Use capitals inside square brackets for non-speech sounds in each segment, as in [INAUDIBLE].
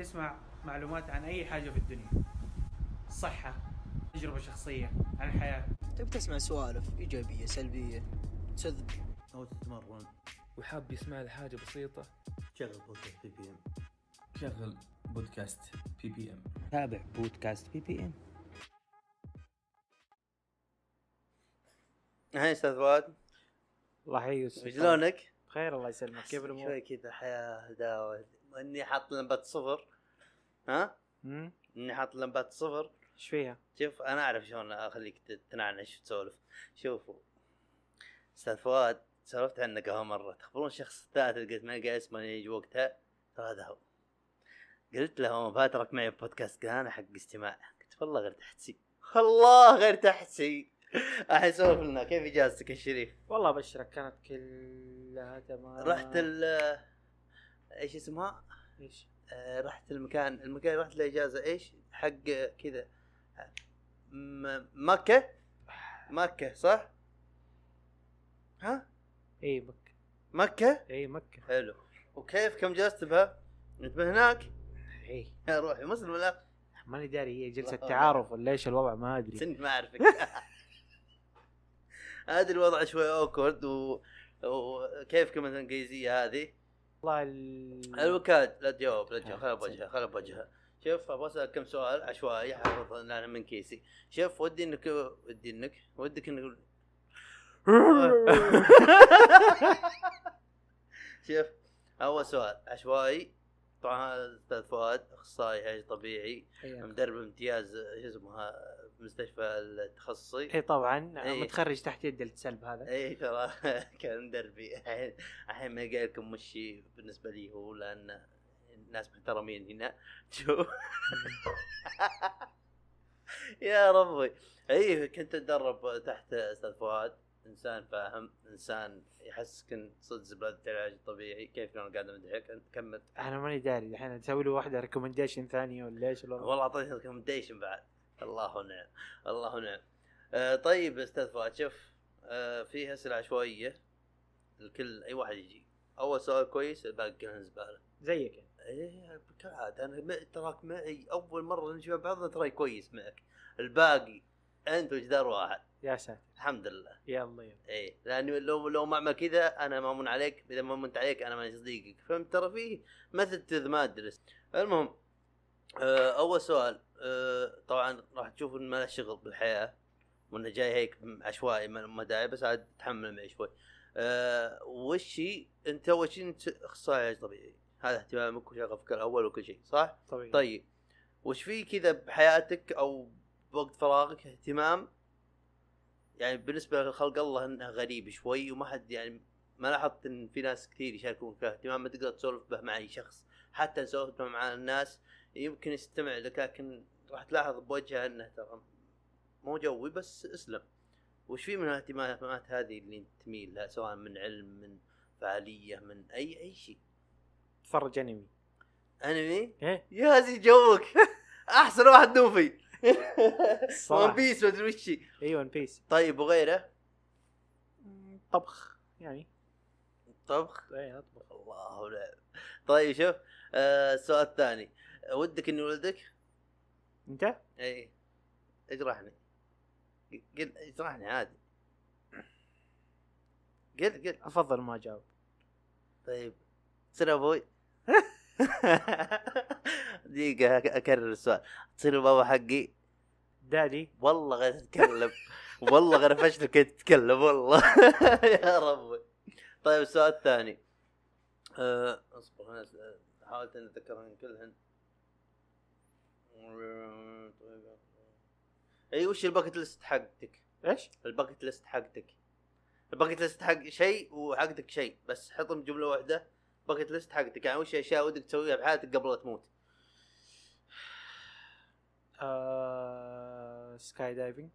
تسمع معلومات عن أي حاجة في الدنيا. صحة تجربة شخصية عن الحياة. تبي تسمع سوالف إيجابية سلبية تسذب أو تتمرن. وحاب يسمع لحاجة بسيطة. شغل بودكاست بي بي ام شغل بودكاست بي بي ام تابع بودكاست بي بي ام هاي أستاذ فؤاد. الله يحيي يوسف شلونك؟ بخير الله يسلمك. كيف الأمور؟ شوي كذا حياة هداوه إني حاط لمبه صفر. ها؟ امم إني حاط لمبه صفر. إيش فيها؟ شوف أنا أعرف شلون أخليك ت- تنعنش وتسولف. شوفوا. أستاذ فؤاد سولفت عنه قهوه مرة. تخبرون الشخص الثالث اللي قلت ما لقى اسمه يجي وقتها. ترى هذا هو. قلت له فاترك معي بودكاست قال أنا حق استماع قلت والله غير تحتسي [LAUGHS] والله غير تحتسي الحين سولف لنا. كيف إجازتك الشريف؟ والله أبشرك كانت كلها تمام. رحت ال إيش اسمها؟ إيش؟ آه، رحت المكان المكان رحت الاجازه إيش؟ حق كذا مكة مكة صح؟ ها؟ إي مكة مكة؟ إي مكة حلو وكيف كم جلست بها؟ انت من هناك؟ إي يا روحي مسلم ولا؟ ماني داري هي جلسة. تعارف ولا إيش الوضع ما أدري سنت ما أعرفك [LAUGHS] هذا الوضع شوي اوكورد و... وكيف كلمة الإنجليزية هذه؟ والله ال... الوكاد لا تجاوب لا تجاوب آه، خلها بوجهها خلها بوجهها شوف أبغى أسألك كم سؤال عشوائي حافظ أنا من كيسي. شوف ودي إنك ودي إنك ودك إنك [LAUGHS] شوف أول سؤال عشوائي طبعا هذا أستاذ فؤاد أخصائي علاج طبيعي مدرب امتياز شو اسمها مستشفى التخصصي. إيه طبعا إيه. متخرج تحت يد السلب هذا. إي ترى [LAUGHS] كان مدربي الحين الحين ما قايل لكم هي بالنسبة لي هو لأن ناس محترمين هنا. [LAUGHS] شوف [LAUGHS] يا ربي. إي كنت أتدرب تحت أستاذ فؤاد. إنسان فاهم إنسان يحسك إن صدق زبالة العلاج الطبيعي. كيف كان قاعد امدحك انت كمل أنا ماني داري. الحين أسوي له واحدة recommendation ثانية ولا إيش؟ والله. اعطيتني recommendation بعد. الله ونعم الله نعم آه طيب أستاذ فؤاد شوف آه فيه اسئله عشوائيه الكل أي واحد يجي. أول سؤال كويس الباقي كلها زبالة. زيك. يعني. إيه كالعاده أنا try ك معي أول مرة نشوف بعضنا try كويس معك. الباقي أنت وجدار واحد؟ يا ساتر. الحمد لله. يلا يلا. إيه لاني لو لو ما اعمل كذا أنا مامون عليك إذا ما منت عليك أنا ماني صديقك فهمت ترى فيه؟ مثل ما ادرس المهم أول سؤال آه، طبعا راح تشوف ان ما له شغل بالحياة وإنه جاي هيك عشوائي ما داعي بس عاد تحمل معي شوي. آه، وش أنت أول شيء إنت أخصائي علاج طبيعي هذا اهتمامك وشغفك الأول وكل شيء صح؟ طبيعي. طيب وش في كذا بحياتك أو بوقت فراغك اهتمام؟ يعني بالنسبة لخلق الله إنه غريب شوي وما حد يعني ما لاحظت إن في ناس كثير يشاركون فيها اهتمام ما تقدر تسولف به مع أي شخص حتى سولفت مع الناس يمكن يستمع لك لكن راح تلاحظ بوجهه إنه ترى مو جوي بس اسلم. وش في من الاهتمامات هذه اللي تميل لها سواء من علم من فعالية من أي أي شيء؟ تفرج أنمي. أنمي؟ إيه. يا زي جوك! [LAUGHS] أحسن واحد نوفي. ون بيس مدري وش. اي ون بيس طيب وغيره؟ طبخ يعني. طبخ؟ إيه أطبخ. الله لا طيب شوف آه السؤال الثاني ودك إني ولدك؟ أنت؟ اي اجرحني. قل اجرحني عادي. قل قل. أفضل ما أجاوب. طيب. تصير أبوي؟ [LAUGHS] دقيقة أكرر السؤال. تصير بابا حقي؟ daddy. والله غير تتكلم. والله غير فشلك تتكلم والله. [LAUGHS] يا ربي. طيب السؤال الثاني. أه أصبر حاولت ان اتذكرهن كلهن اي وش ال bucket list حقتك؟ إيش؟ ال bucket list حقتك. ال bucket list حق شيء وحقتك شيء بس حطهم جمله واحدة. bucket list حقتك يعني وش اشياء ودك تسويها بحياتك قبل لا تموت؟ آه... skydiving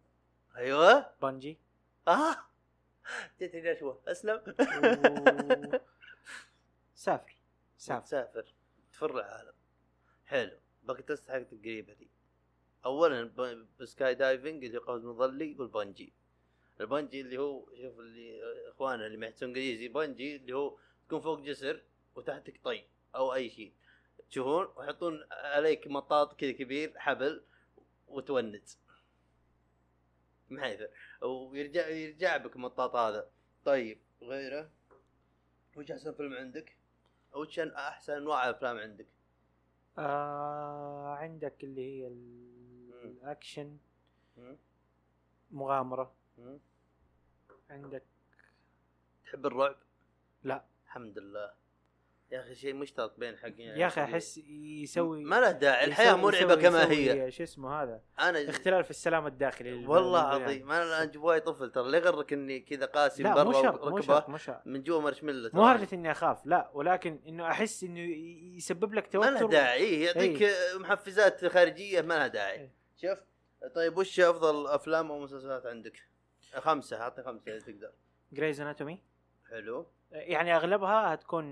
أيوه. bungee. آه. جتني نشوه أسلم. [LAUGHS] سافر. سافر. تسافر تفر العالم. حلو. bucket list حقتك قريبه دي. اولا ب skydiving اللي قفز مظلي وال bungee ال bungee اللي هو شوف اللي اخواننا اللي ما يحسون إنجليزي bungee اللي هو تكون فوق جسر وتحتك طي أو أي شيء. تشوفون؟ ويحطون عليك مطاط كذا كبير حبل وتونس محيثر ويرجع يرجع بك المطاط هذا. طيب غيره؟ وش أحسن فيلم عندك؟ وش أحسن أنواع الافلام عندك؟ آه عندك اللي هي. الأكشن؟ مغامرة؟ عندك تحب الرعب؟ لا. الحمد لله يا أخي شيء مشترك بين حقين يا أخي أحس يسوي ما له داعي الحياة مرعبة كما هي. شو اسمه هذا؟ أنا اختلال في السلام الداخلي والله للبني عظيم. آدم. أنا أجيب وايد طفل ترى لا يغرك إني كذا قاسي من برا وركبه من جوا مرشمله مو هرجة إني أخاف لا ولكن إنه أحس إنه يسبب لك ما له توتر. داعي إيه، يعطيك محفزات خارجية ما لها داعي. إيه. شوف طيب وش أفضل أفلام أو مسلسلات عندك؟ خمسة أعطني خمسة إذا تقدر. Grey's Anatomy حلو. يعني أغلبها هتكون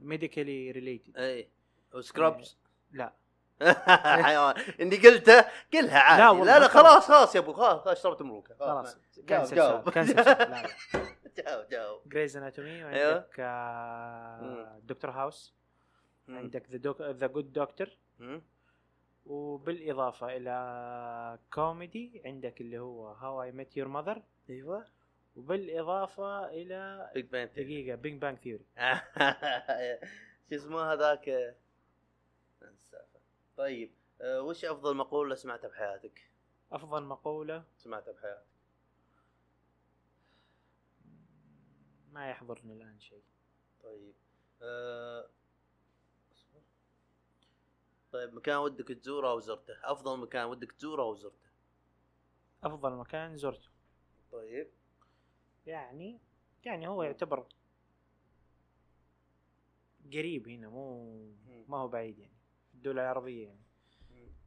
medically related اي و Scrubs لا. [LAUGHS] حيوان. إني قلته قلها عادي. لا لا لا, لا خلاص خلاص يا أبو خلاص خلاص شربت مروكه خلاص cancel جاوب. cancel جاوب [LAUGHS] جاوب. Grey's Anatomy. وعندك دكتور هاوس. عندك The The Good Doctor. وبالإضافة إلى كوميدي عندك اللي هو How I Met Your Mother أيوه. وبالإضافة إلى Big Bang دقيقة Big Bang Theory شو اسمه هذاك. طيب آه، وش أفضل مقولة سمعتها بحياتك؟ أفضل مقولة سمعتها بحياتك ما يحضرني الآن شيء طيب آه،. طيب مكان ودك تزوره أو زرته؟ أفضل مكان ودك تزوره أو زرته؟ أفضل مكان زرته طيب يعني يعني هو يعتبر قريب هنا مو ما هو بعيد يعني في الدولة العربية يعني.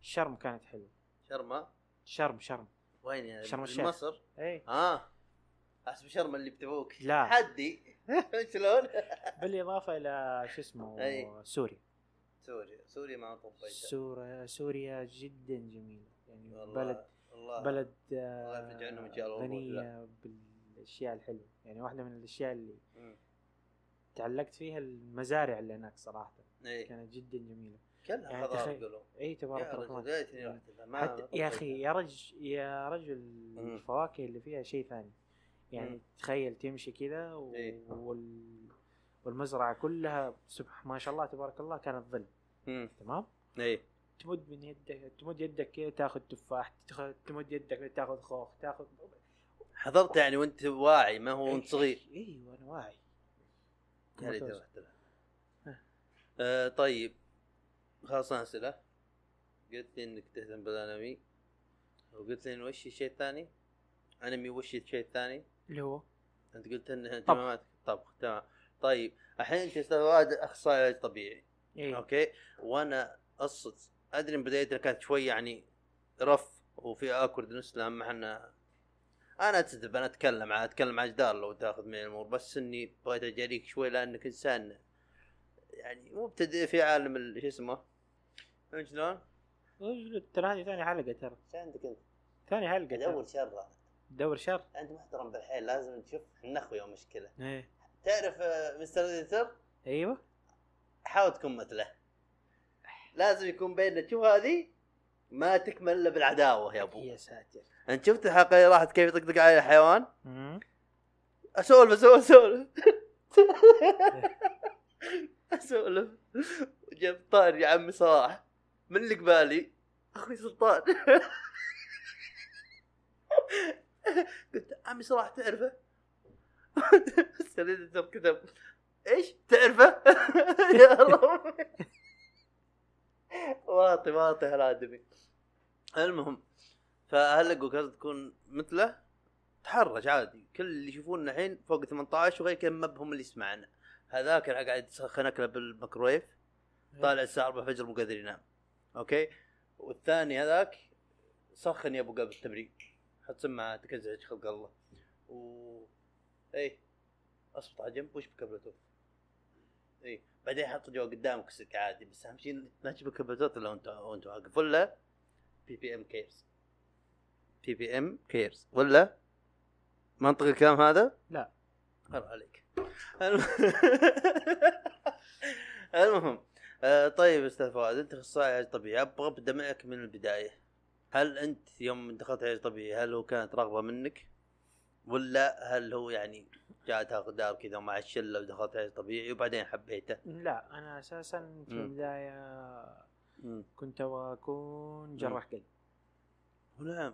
شرم كانت حلوة. شرمة شرم شرم. وين يعني؟ شرم الشيخ. مصر؟ إي. آه احسب شرم اللي بتبوك. لا. حدي. [LAUGHS] شلون؟ بالإضافة إلى شو اسمه أي. سوريا. سوريا. سوريا طبيتها سوريا سوريا جدا جميلة. يعني والله بلد والله. بلد الله يفرج عنهم بالاشياء الحلوة يعني واحدة من الأشياء اللي مم. تعلقت فيها المزارع اللي هناك صراحة إيه كانت جدا جميلة كلها يعني خضار إي تبارك يا الرحمن رجل حتى يا. أخي يا رج يا رجل. الفواكه اللي فيها شيء ثاني يعني مم. تخيل تمشي كذا و... إيه. وال... والمزرعة كلها سبح ما شاء الله تبارك الله كانت ظل. تمام إيه تمد من يدك تمد يدك كذا تاخذ تفاح تمد يدك تاخذ خوخ تاخذ حضرت يعني وانت واعي ما هو وانت صغير. اي وأنا واعي. آه طيب. خلصنا أسئلة. قلت لي إنك تهتم بالأنمي. وقلت لي وش الشيء الثاني؟ أنمي وش الشيء الثاني؟ اللي هو؟ أنت قلت إن اهتماماتك. طبخ تمام. طيب الحين انت أستاذ اخصائي علاج طبيعي. اي أوكي؟ وأنا قصة أدري إن بدايتنا كانت شوي يعني rough و في awkwardness لما إحنا أنا اتسدب أنا أتكلم عن أتكلم عن جدار لو تاخذ من الأمور بس إني بغيت أجاريك شوي لأنك إنسان. يعني مبتدئ في عالم ال- شو اسمه؟ فهمت شلون؟ ترى هذه ثاني حلقة ترى. إيش عندك أنت؟ ثاني حلقة. ادور شر. دور شر؟ أنت محترم بالحيل لازم تشوف إحنا اخويا مشكلة. إيه. تعرف آه، مستر اديتر أيوه. حاول تكون مثله. لازم يكون بيننا شوف هذه ما تكمل إلا بالعداوة يا أبو. يا ساتر. أنت شفت الحلقة اللي راحت كيف يطقطق علي الحيوان؟ أسولف أسولف أسولف أسولف جاب طار يا عمي صلاح من اللي قبالي؟ أخوي سلطان قلت عمي صلاح تعرفه؟ سليم كتب إيش؟ تعرفه؟ يا رب واطي واطي هالآدمي المهم فهل لقوا تكون مثله؟ تحرج عادي. كل اللي يشوفونا الحين فوق 18 وغير كذا ما بهم اللي يسمعنا. هذاك اللي قاعد يسخن اكله بالميكرويف. طالع الساعة 4 الفجر مو قادر ينام. أوكي؟ والثاني هذاك سخن يا أبو قبل التمرين. حط سماعة تكزعج خلق الله. و اي اصبط على جنب وش بكبلته اي بعدين حط جوا قدامك سك عادي. بس أهم شيء ما تجيب كبلتوت إلا وانت وأنت واقف. ولا بي بي ام كيرز بي بي ام كيرز ولا منطق الكلام هذا؟ لا. خلاص عليك الم- [LAUGHS] المهم آه طيب أستاذ فؤاد أنت أخصائي علاج طبيعي أبغى أبدأ معك من البداية هل أنت يوم دخلت علاج طبيعي هل هو كانت رغبة منك ولا هل هو يعني جاءت اقدار كذا مع الشلة ودخلت علاج طبيعي وبعدين حبيته؟ لا أنا أساسا في. البداية كنت أبغى أكون جراح قلب نعم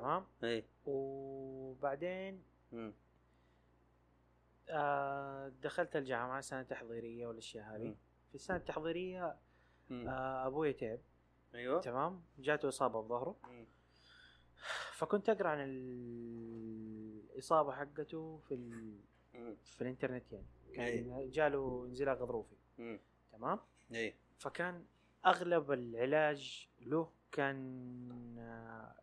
تمام؟ اي وبعدين. آه دخلت الجامعة سنه تحضيريه والأشياء هذه. في السنة التحضيرية. آه أبوي تعب أيوه. تمام؟ جاته إصابة بظهره. فكنت أقرأ عن الإصابة حقته في ال... في الإنترنت يعني. إيه. كان جاله انزلاق غضروفي. تمام؟ اي فكان أغلب العلاج له كان آه،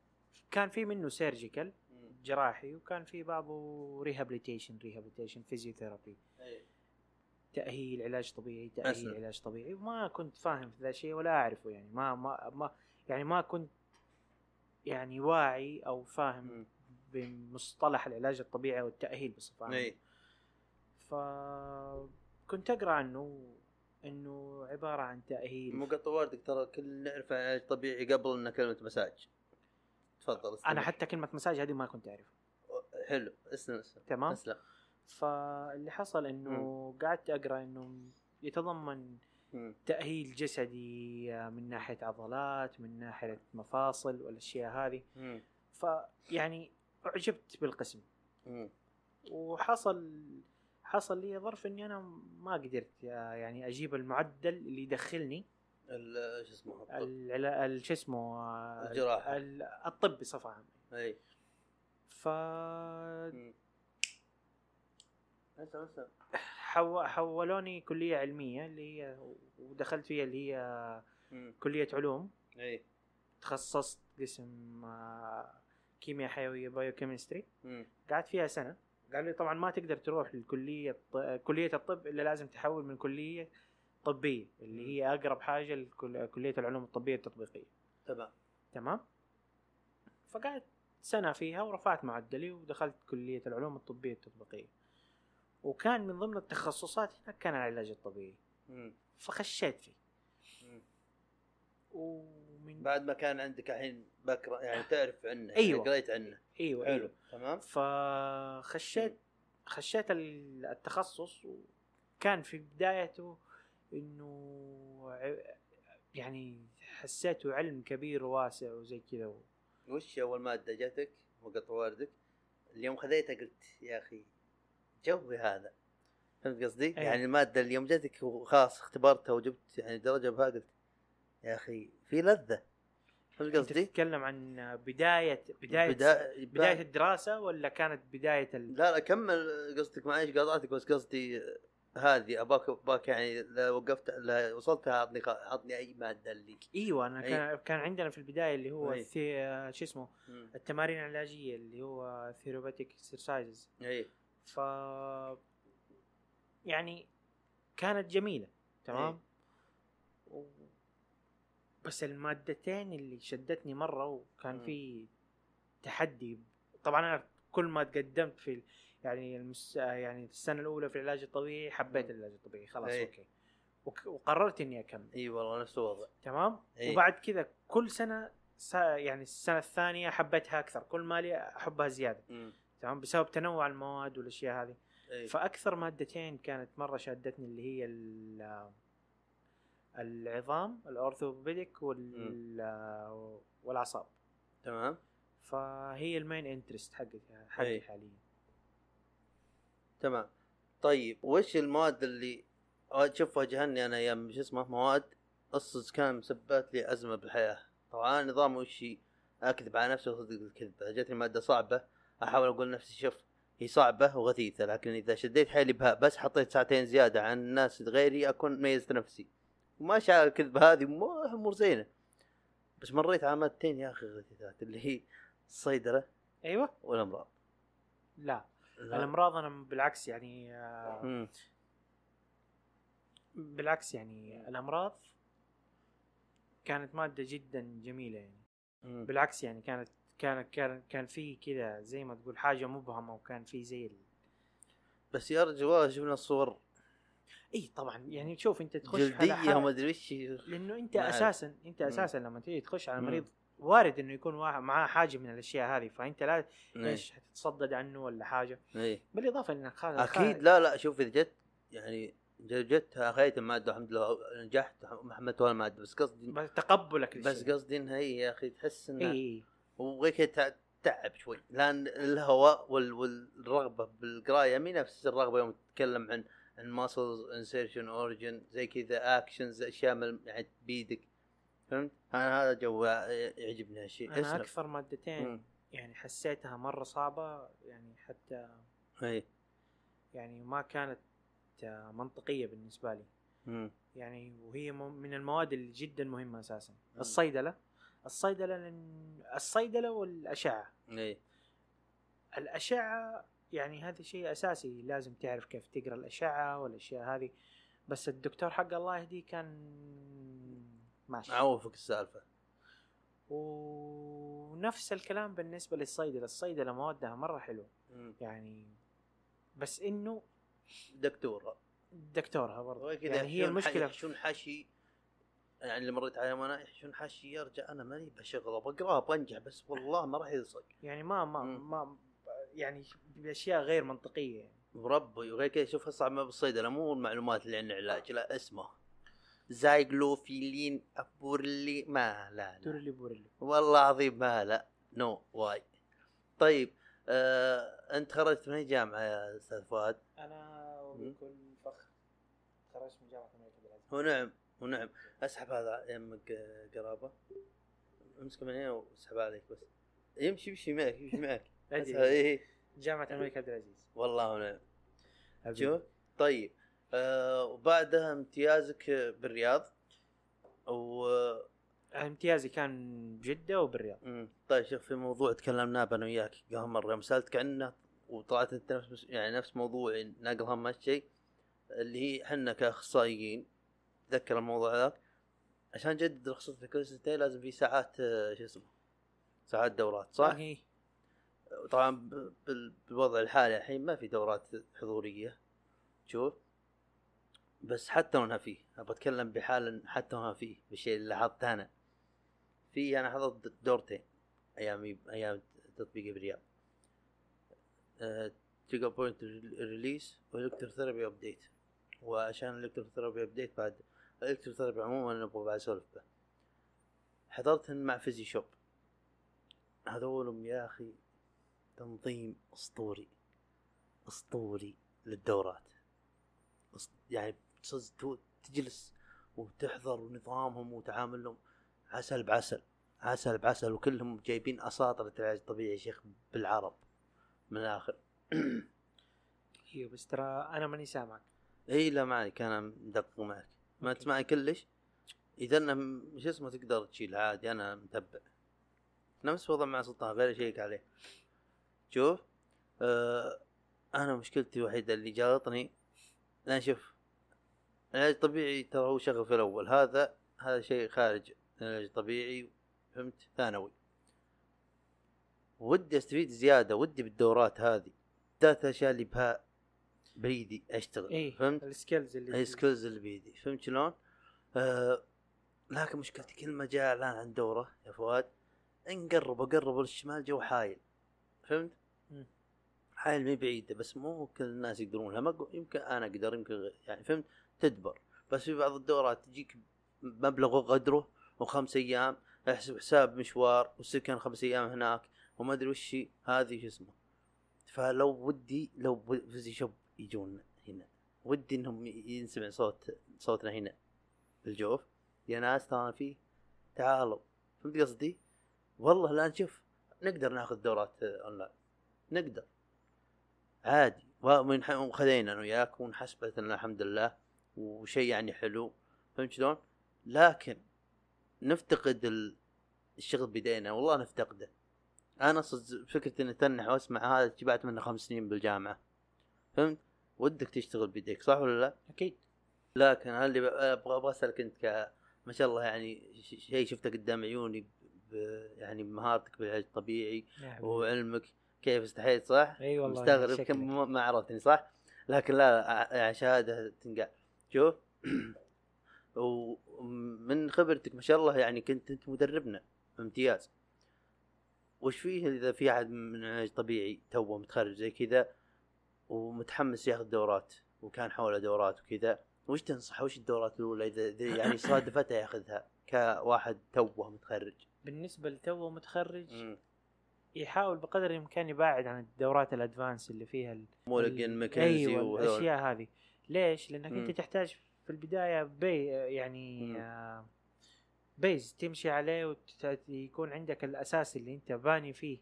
كان في منه surgical. جراحي وكان في بعضه rehabilitation rehabilitation physiotherapy. تأهيل علاج طبيعي تأهيل أسلم. علاج طبيعي وما كنت فاهم في ذا الشيء ولا أعرفه يعني ما ما ما يعني ما كنت يعني واعي أو فاهم مم. بمصطلح العلاج الطبيعي والتاهيل بصفة عامة فكنت أقرأ عنه إنه عبارة عن تأهيل مقطع وردك ترى كل نعرف علاج طبيعي قبل ان كلمة مساج تفضل استمر. أنا حتى كلمة مساج هذه ما كنت أعرفها حلو اسلم اسلم تمام اسلم فاللي حصل إنه قعدت أقرأ إنه يتضمن. تأهيل جسدي من ناحية عضلات من ناحية مفاصل والأشياء هذه. فيعني أعجبت بالقسم. وحصل حصل لي ظرف إني أنا ما قدرت يعني أجيب المعدل اللي يدخلني شو اسمه. العلا- ال- شو اسمه آه، الجراحة. ال- الطب بصفة عامة إي ف حو... حولوني كلية علمية اللي هي ودخلت فيها اللي هي. كلية علوم إي تخصصت قسم آه، كيمياء حيوية بايوكيمستري مم. قعدت فيها سنة قال لي طبعا ما تقدر تروح للكليه الط- كلية الطب إلا لازم تحول من كلية طبيه اللي هي أقرب حاجة لكليه العلوم الطبية التطبيقية. تمام. تمام؟ فقعدت سنة فيها ورفعت معدلي ودخلت كلية العلوم الطبية التطبيقية. وكان من ضمن التخصصات هناك كان العلاج الطبيعي. مم. فخشيت فيه. مم. ومن بعد ما كان عندك الحين بكرة يعني تعرف عنه أيوة. يعني قريت عنه. أيوه حلو. أيوه. تمام. فخشيت خشيت ال- التخصص وكان في بدايته إنه يعني حسيته علم كبير وواسع وزي كذا وش أول مادة جاتك وقطع واردك اليوم خذيتها قلت يا أخي جوي هذا فهمت قصدي؟ أيوة. يعني المادة اليوم جاتك وخلاص اختبرتها وجبت يعني درجة بها قلت يا أخي في لذة فهمت قصدي؟ تتكلم عن بداية بداية بدا- بداية الدراسة ولا كانت بداية ال... لا لا كمل قصدك معليش قاطعتك بس قصدي هذه أباك أباك يعني لو وقفت لا وصلت أعطني أعطني أي مادة اللي إيوه أنا أي. كان كان عندنا في البداية اللي هو شو اسمه. التمارين العلاجية اللي هو therapeutic exercises أي ف يعني كانت جميلة تمام و... بس المادتين اللي شدتني مرة وكان. في تحدي طبعا أنا كل ما تقدمت في يعني المس... يعني السنة الأولى في العلاج الطبيعي حبيت. العلاج الطبيعي خلاص أي. أوكي. وك... وقررت إني أكمل. إي والله نفس الوضع. تمام؟ أي. وبعد كذا كل سنة س... يعني السنة الثانية حبيتها أكثر كل ما لي أحبها زيادة. مم. تمام؟ بسبب تنوع المواد والأشياء هذه. إي. فأكثر مادتين كانت مرة شادتني اللي هي ال- العظام ال orthopedic وال والأعصاب. تمام. فهي ال main interest حقتي حقي أي. حاليا. تمام. طيب وش المواد اللي آه، شوف واجهني أنا أيام شو اسمه مواد أصلا كان مسببت لي أزمة بالحياة. طبعا نظام وش هي؟ أكذب على نفسي وصدق الكذب. جاتني مادة صعبة أحاول أقول لنفسي شوف هي صعبة وغثيثة لكن إذا شديت حيلي بها بس حطيت ساعتين زيادة عن الناس غيري أكون ميزت نفسي. وماشي على الكذبة هذه مو امور زينة. بس مريت على مادتين يا أخي غثيثات اللي هي الصيدله أيوه. والأمراض. لا, لا. الامراض أنا بالعكس يعني آه،. بالعكس يعني الأمراض كانت مادة جدا جميلة يعني مم. بالعكس يعني كانت كان كان كان في كذا زي ما تقول حاجة مبهمة وكان في زي ال- بس يا رجل والله شفنا الصور إي طبعا يعني شوف أنت تخش على جلدية وما أدري وش لأنه أنت ما. أساسا أنت. أساسا لما تيجي تخش على مم. وارد إنه يكون واحد معاه حاجة من الأشياء هذه فأنت لا إيه. إيش حتتصدد عنه ولا حاجة إيه بالإضافة إنك خ... أكيد لا لا شوف إذا جت يعني جت اخذت المادة الحمد لله نجحت ما حملت ولا ماده بس قصدي بس تقبلك بس للشيء. قصدي انها هي يا أخي تحس انها اي وغير كذا تع- تعب شوي لأن الهواء وال... والرغبة بالقراية مي نفس الرغبة يوم تتكلم عن عن muscles insertion origin زي كذا actions أشياء يعني بيدك فهمت؟ أنا هذا جو يعجبني هالشيء أنا اسلم. أكثر مادتين مم. يعني حسيتها مرة صعبة يعني حتى أي يعني ما كانت آه، منطقية بالنسبة لي مم. يعني وهي من المواد اللي جدا مهمة أساسا مم. الصيدلة الصيدلة لأن الصيدلة والأشعة أي الأشعة يعني هذا شيء أساسي لازم تعرف كيف تقرأ الأشعة والأشياء هذه بس الدكتور حق الله يهديه كان ماشي. اعوفك السالفة. ونفس الكلام بالنسبة للصيدلة. الصيدلة موادها مرة حلوة مم. يعني بس إنه دكتور دكتورها برضه يعني هي المشكلة يحشون حشي. يعني اللي مريت عليه وأنا يحشون حشي يرجع أنا ماني بشغله. بقراه بنجح بس والله ما راح يلصق. يعني ما ما مم. ما يعني بأشياء غير منطقية. يعني. وربي وغير كذا شوف اصعب ما بالصيدلة. مو المعلومات اللي عن العلاج لا اسمه. زايجلوفيلين ابورلي ما لا, لا. تورلي بورلي والله العظيم ما لا نو واي. طيب آه أنت خرجت من أي جامعة يا أستاذ فؤاد؟ أنا وبكل فخر خرجت من جامعة الملك عبد العزيز ونعم ونعم أسحب هذا يمك آه، قرابة. امسكه من هنا وأسحب عليك بس. يمشي يمشي معك يمشي معك. [LAUGHS] أسحب- إيه. جامعة الملك عبد العزيز والله ونعم. شوف طيب. آه وبعدها امتيازك بالرياض. و امتيازي كان بجدة وبالرياض. مم. طيب شوف في موضوع تكلمناه أنا وياك قبل مرة يوم سألتك عنه وطلعت أنت نفس يعني نفس موضوع ناقل هم هالشيء اللي هي إحنا كأخصائيين تذكر الموضوع ذاك عشان نجدد رخصتنا كل سنتين لازم في ساعات آه، شو اسمه ساعات دورات صح؟ هي طبعا ب- بال- بالوضع الحالي الحين ما في دورات حضورية. شوف. بس حتى وأنا فيه. أبغى اتكلم بحال حتى وأنا فيه بالشيء اللي لاحظته أنا. في أنا حضرت دورتين أيام أيام تطبيقي بالرياض trigger point release و electrotherapy update وعشان ال electrotherapy update بعد ال electrotherapy عموما نبغى بعد أسولف به. حضرتهن مع Physio Shop. هذولهم يا أخي تنظيم أسطوري. أسطوري للدورات. يعني تصز- تجلس وتحضر نظامهم وتعاملهم عسل بعسل عسل بعسل وكلهم جايبين اساطر العلاج الطبيعي يا شيخ بالعرب. من الآخر. [CLEARS THROAT] أيوه بس ترى أنا ماني سامعك. إي لا معك أنا مدقق معك ما أوكي. تسمعني كلش؟ إذا أنا شو اسمه تقدر تشيل؟ عادي أنا متبع. نفس وضع مع سلطان غير اشيك عليه. شوف آه أنا مشكلتي الوحيدة اللي جلطني لا شوف العلاج الطبيعي ترى هو شغل في الأول. هذا هذا شيء خارج العلاج الطبيعي فهمت؟ ثانوي. ودي أستفيد زيادة ودي بالدورات هذه. ذات الأشياء اللي بها بإيدي أشتغل اي فهمت؟ ال skills اللي اي skills اللي بيدي فهمت شلون؟ آه لكن مشكلتي كل ما جاء اعلان عن دوره يا فؤاد نقرب أقرب للشمال جو حايل فهمت؟ حايل مي بعيدة بس مو كل الناس يقدرونها ما أقول- يمكن أنا أقدر يمكن يعني فهمت؟ تدبر. بس في بعض الدورات تجيك مبلغ وقدره وخمس أيام احسب حساب مشوار والسكن خمس أيام هناك وما أدري وش هذه شو اسمه. فلو ودي لو Physio Shop يجون هنا. ودي إنهم ينسمع صوت صوتنا هنا بالجوف. يا ناس ترى فيه تعالوا. فهمت قصدي؟ والله الآن شوف نقدر ناخذ دورات أونلاين. نقدر. عادي. وخذينا أنا وياك ونحسبت لنا الحمد لله. وشيء يعني حلو فهمت شلون؟ لكن نفتقد ال- الشغل بيدينا والله نفتقده أنا صدق فكرة إني تنح وأسمع هذا جبعت منه خمس سنين بالجامعة فهمت؟ ودك تشتغل بيديك صح ولا لا؟ أكيد لكن هل اللي أبغى أبغى أسألك أنت ك ما شاء الله يعني شيء شفته قدام عيوني ب... يعني بمهارتك بالعلاج الطبيعي. وعلمك كيف استحيت صح؟ إي والله مستغرب. كم ما- عرفتني صح؟ لكن لا لا، شهاده تنقال شوف [CLEARS THROAT] ومن خبرتك ما شاء الله يعني كنت أنت مدربنا امتياز وش فيه إذا في أحد من علاج طبيعي توه متخرج زي كذا ومتحمس ياخذ دورات وكان حوله دورات وكذا وش تنصح وش الدورات الأولى إذا يعني [LAUGHS] صادفته ياخذها كواحد توه متخرج بالنسبة لتو متخرج مم. يحاول بقدر الإمكان يبعد عن الدورات الأدفانس اللي فيها. مولجن ماكنزي وهذول. الأشياء هذه ليش؟ لأنك مم. انت تحتاج في البداية بي يعني. آه base تمشي عليه ويكون عندك الأساس اللي أنت باني فيه.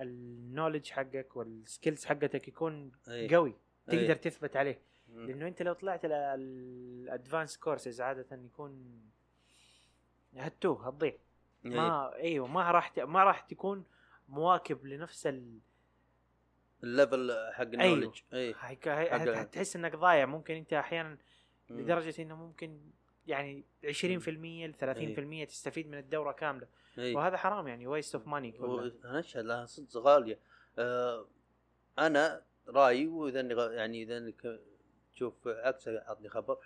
ال knowledge حقك وال skills حقتك يكون أي. قوي أي. تقدر تثبت عليه مم. لأنه أنت لو طلعت ال advanced courses عادة يكون هتوه هتضيع أي. ما أيوه ما راح ما راح تكون مواكب لنفس ال ال level حق أيوه. ال knowledge اي حق- هت- هتحس إنك ضايع. ممكن أنت أحيانا. لدرجة إنه ممكن يعني 20% ل 30% تستفيد من الدورة كاملة. اي وهذا حرام يعني waste of money اشهد لها صدق غالية. آه أنا رأيي وإذا يعني إذا تشوف عكس اعطني خبر.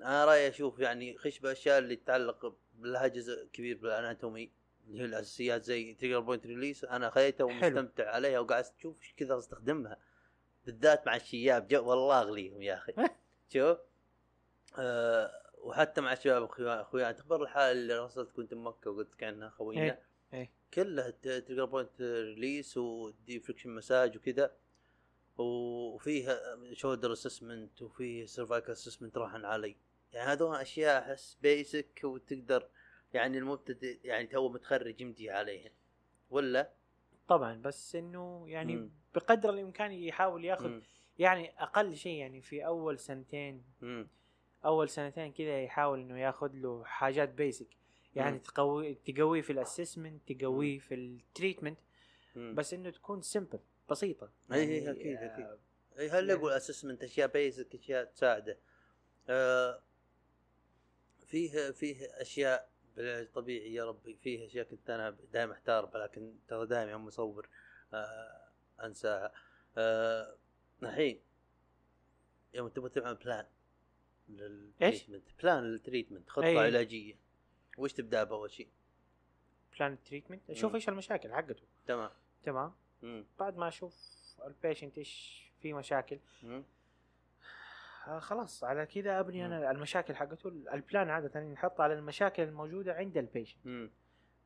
أنا رأيي أشوف يعني خش بالاشياء اللي تتعلق لها جزء كبير بال anatomy. اللي هي الأساسيات زي trigger point release أنا خذيتها حلو. ومستمتع عليها وقاعد أشوف إيش كذا أستخدمها. بالذات مع الشياب جو والله أغليهم يا أخي. [LAUGHS] شوف آه وحتى مع الشباب أخويا. تخبر الحاله اللي راسلت كنت بمكه وقلت كأنها خوينا. إيه، إيه. كلها trigger point release و deep friction massage وكذا. وفيها shoulder assessment وفيه cervical assessment راهن علي. يعني هذول أشياء أحس basic وتقدر يعني المبتدئ يعني تو متخرج يمدي عليها ولا طبعا بس إنه يعني مم. بقدر الإمكان يحاول ياخذ مم. يعني أقل شيء يعني في أول سنتين مم. أول سنتين كذا يحاول إنه ياخذ له حاجات basic يعني. تقوي تقويه في ال assessment تقويه في ال treatment. بس إنه تكون simple بسيطة أي أي يعني أكيد، آه، أكيد. اي هل أقول assessment أشياء basic أشياء تساعده آه فيه فيه أشياء بالعلاج الطبيعي يا ربي فيه أشياء كنت أنا دائما أحتار بها، لكن ترى دائما يوم اصور آه أنساها آه الحين يوم تبغى تعمل plan لل treatment plan لل treatment خطة أي. علاجية وش تبدأ باول شيء؟ plan treatment أشوف. إيش المشاكل حقته تمام تمام مم. بعد ما أشوف ال patient إيش في مشاكل مم. خلاص على كذا أبني أنا المشاكل حقته. ال plan عادة نحط على المشاكل الموجودة عند ال patient.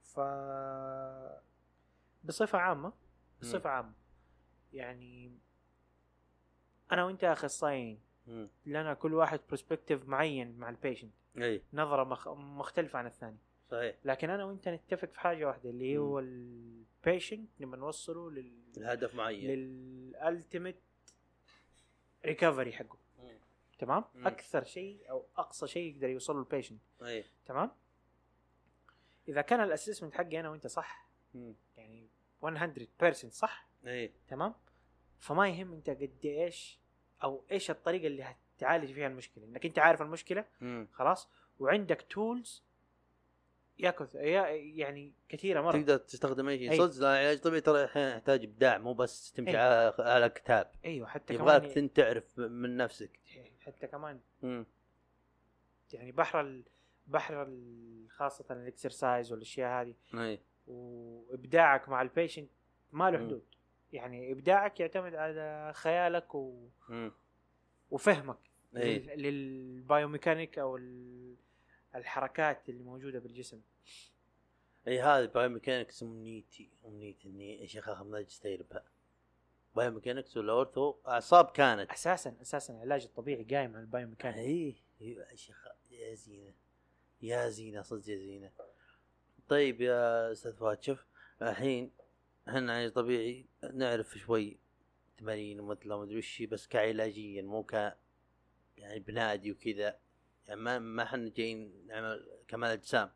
ف بصفة عامة بصفة عامة. يعني أنا وأنت اخصائيين. لنا كل واحد perspective معين مع ال patient إي. نظرة مخ... مختلفة عن الثاني. صحيح. لكن أنا وأنت نتفق في حاجة واحدة اللي. هو ال patient نبغى نوصله لل الهدف معين. لل ultimate recovery حقه. تمام؟ مم. أكثر شيء أو أقصى شيء يقدر يوصل له ال patient اي تمام؟ إذا كان ال assessment حقي أنا وأنت صح مم. يعني 100% صح اي تمام؟ فما يهم أنت قد إيش أو إيش الطريقة اللي هتعالج فيها المشكلة. إنك أنت عارف المشكلة مم. خلاص؟ وعندك tools ياكل يعني كثيرة مرة. تقدر تستخدم أي شيء. أي. صدق العلاج الطبيعي ترى أحيانا يحتاج ابداع مو بس تمشي أي. على كتاب أيوه حتى يبغاك كمان تعرف من نفسك. حتى كمان. مم. يعني بحر ال... بحر ال... خاصة ال exercise والأشياء هذه. اي وإبداعك مع ال patient ما له. حدود. يعني إبداعك يعتمد على خيالك و... مم. وفهمك لل... لل biomechanic أو ال... الحركات اللي موجودة بالجسم. إي هذا biomechanics امنيتي امنيتي اني يا شيخ ماجستير بها bio mechanics ولا ortho أعصاب كانت. أساسا أساسا العلاج الطبيعي قايم على ال biomechanic إي يا شيخ يا زينة يا زينة صدق يا زينة. طيب يا أستاذ فؤاد شوف الحين إحنا علاج طبيعي نعرف شوي تمارين ومثل ما ادري وش بس كعلاجيا مو ك يعني بنادي وكذا. يعني ما ما إحنا جايين نعمل كمال أجسام.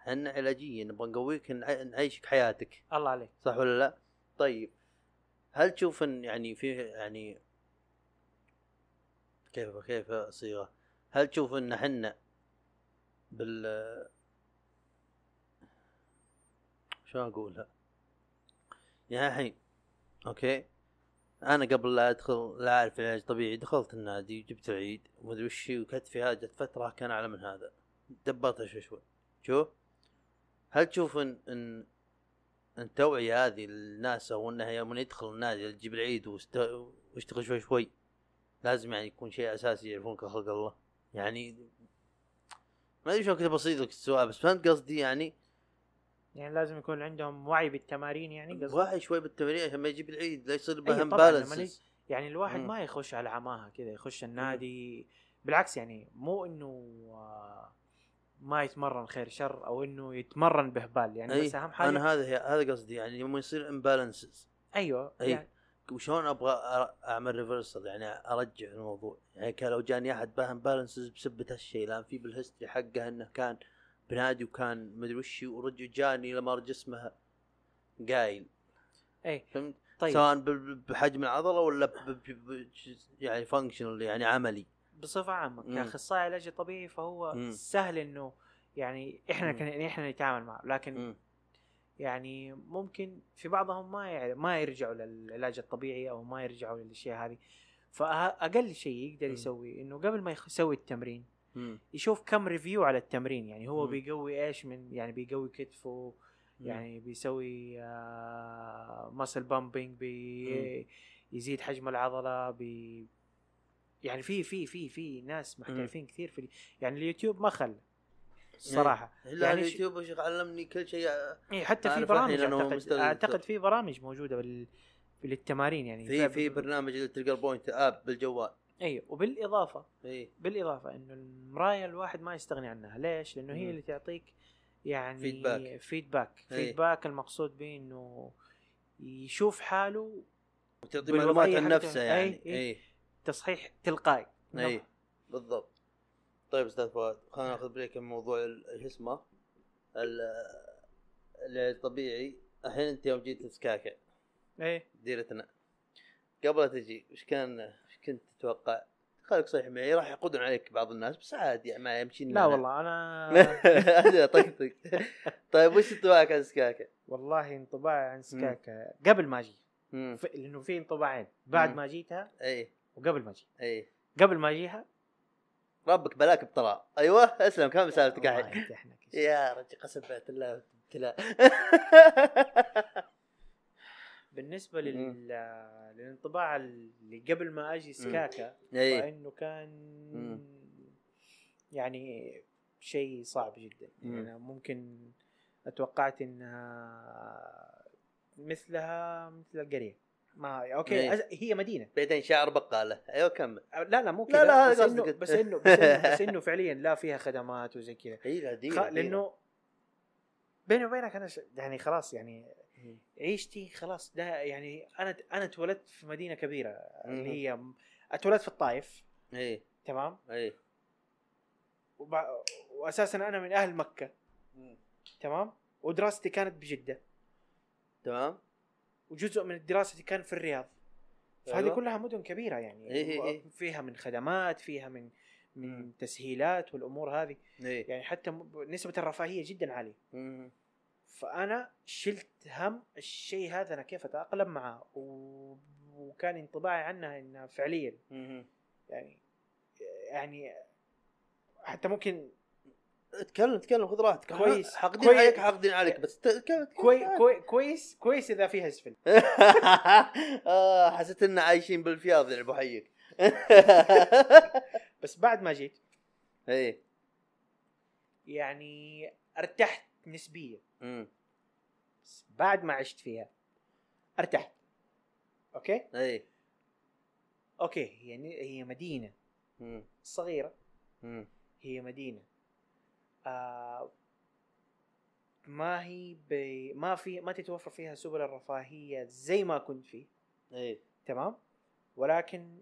إحنا علاجيا نبغى نقويك نع- نعيشك حياتك. الله عليك. صح ولا لا؟ طيب هل تشوف إن يعني في يعني كيف كيف صيغة؟ هل تشوف إن إحنا بال شلون أقولها؟ يعني الحين أوكي أنا قبل لا أدخل لا أعرف العلاج الطبيعي دخلت النادي جبت العيد ومدري وش وكتفي جت فترة كان أعلى من هذا دبرتها شوي شوي شوف هل تشوف إن إن التوعيه هذه للناس أو أنها يوم يدخل النادي تجيب العيد ويشتغل شوي شوي لازم يعني يكون شيء أساسي يعرفون كخلق الله. يعني ما أدري شلون كذا بسيط لك السؤال بس فهمت قصدي يعني؟ يعني لازم يكون عندهم وعي بالتمارين يعني قصدك؟ وعي شوي بالتمرين عشان ما يجيب العيد لا يصير بهم لما بالانس يعني الواحد مم. ما يخش على عماها كذا يخش النادي. بالعكس يعني مو إنه آه، ما يتمرن خير شر أو إنه يتمرن بهبال يعني أي بس أهم حاجة أنا هذا هذا قصدي. يعني لما يصير imbalances أيوه أي. يعني وشلون أبغى أعمل reversal يعني أرجع الموضوع. يعني كان لو جاني أحد ب imbalances بسبه هالشيء لأن في بال history حقه إنه كان بنادي وكان مدري وش ورجع جاني لما جسمه قايل أي. فهمت؟ طيب. سواء بحجم العضلة ولا ب- ب- ب- يعني functional يعني عملي. بصفة عامة. كأخصائي علاج طبيعي فهو مم. سهل إنه يعني إحنا. كن إحنا نتعامل معه لكن مم. يعني ممكن في بعضهم ما يعرف ما يرجعوا للعلاج الطبيعي أو ما يرجعوا للأشياء هذه فاقل شيء يقدر مم. يسوي إنه قبل ما يسوي التمرين مم. يشوف كم review على التمرين يعني هو مم. بيقوي إيش من يعني بيقوي كتفه. يعني بيسوي muscle pumping بي يزيد حجم العضلة بي يعني في في في في ناس محترفين كثير في يعني اليوتيوب ما خلى الصراحه الا يعني يعني اليوتيوب وش علمني كل شيء إيه حتى في برامج أعتقد أعتقد في برامج موجودة بال للتمارين يعني في في برنامج ال trigger point app بالجوال أيوه وبالإضافة اي بالإضافة إنه المراية الواحد ما يستغني عنها ليش؟ لأنه هي. اللي تعطيك يعني feedback. feedback إيه. feedback المقصود به إنه يشوف حاله وتعطي معلومات عن. نفسه يعني أي- أي. اي تصحيح تلقائي. اي بالضبط. طيب أستاذ فؤاد خلينا ناخذ break من موضوع شو اسمه ال- العلاج الطبيعي الحين أنت يوم جيت السكاكه إيه. ديرتنا. قبل تجي وش كان وش كنت تتوقع؟ خليك صريح معي راح يقودون عليك بعض الناس بس عادي يعني ما يمشي لا والله أنا [LAUGHS] طقطق طيب وش انطباعك عن سكاكة؟ والله انطباعي عن سكاكا قبل ما أجي. ف- لأنه في انطباعين. بعد مم. ما جيتها اي وقبل ما أجي اي قبل ما أجيها. ربك بلاك بطلاق. أيوه أسلم. كم سالفتك الحين؟ يا رجل قسم الله ابتلاء [LAUGHS] بالنسبة لل... للانطباع اللي قبل ما أجي سكاكا اي فإنه كان مم. يعني شيء صعب جدا. مم. يعني ممكن أتوقعت إنها مثلها مثل القرية. ما أوكي. أز- هي مدينة. بعدين شعر بقالة. أيوه كمل. لا لا مو لا، كذا. لا، بس قصدك انه. بس انه [LAUGHS] بس انه بس إنه فعليا لا فيها خدمات وزي كذا. اي لا خ... لأنه بيني وبينك أنا ش... يعني خلاص يعني عيشتي خلاص ده يعني أنا أنا اتولدت في مدينة كبيرة. اللي هي أتولدت في الطايف اي تمام؟ اي وبع... واساسا أنا من أهل مكة. تمام؟ ودراستي كانت بجدة. تمام؟ وجزء من دراستي كان في الرياض فهذه أيوة. كلها مدن كبيرة يعني إيه إيه إيه. فيها من خدمات فيها من من مم. تسهيلات والأمور هذه اي يعني حتى نسبة الرفاهية جدا عالية. فأنا شلت هم الشيء هذا أنا كيف أتأقلم معه و... وكان انطباعي عنها انها فعليا مم. يعني يعني حتى ممكن اتكلم اتكلم خذ راحتك كويس. حاقدين كويس. عليك حاقدين عليك بس تكلم كوي... كوي... كويس كويس إذا فيها اسفل [LAUGHS] آه حسيت إن عايشين بالفياض يعني أبو حيك [LAUGHS] بس بعد ما جيت اي يعني ارتحت نسبيا. بس بعد ما عشت فيها ارتحت okay اي okay هي هي مدينة مم. صغيرة مم. هي مدينة آه ما هي ب... ما في ما تتوفر فيها سبل الرفاهية زي ما كنت فيه إي تمام ولكن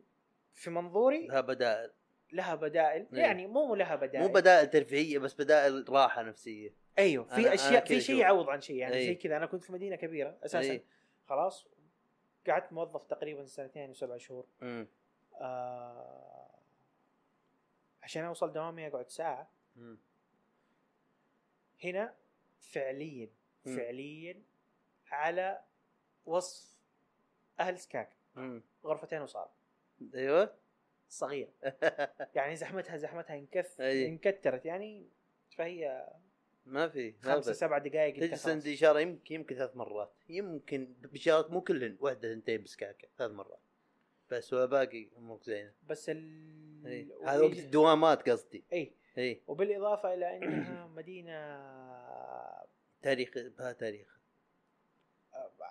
في منظوري لها بدائل لها بدائل إيه. يعني مو لها بدائل مو بدائل ترفيهية بس بدائل راحة نفسية أيوه في أشياء في شيء. يعوض عن شيء يعني أي. زي كذا أنا كنت في مدينة كبيرة أساسا أي. خلاص قعدت موظف تقريبا سنتين وسبع شهور. آه عشان أوصل دوامي أقعد ساعة مم. هنا فعليا. فعليا على وصف أهل سكاك. غرفتين وصاله أيوه. صغيرة. [LAUGHS] يعني زحمتها زحمتها انكث. انكترت. يعني فهي ما في خمسة سبع دقائق تجلس. عندي إشارة يمكن يمكن ثلاث مرات. يمكن بشارات مو كلهن واحدة ثنتين بسكاكة ثلاث مرات. بس والباقي أمورك زينة. بس ال هذا وقت الدوامات قصدي. أي. اي وبالإضافة إلى أنها [COUGHS] مدينة تاريخ بها تاريخ.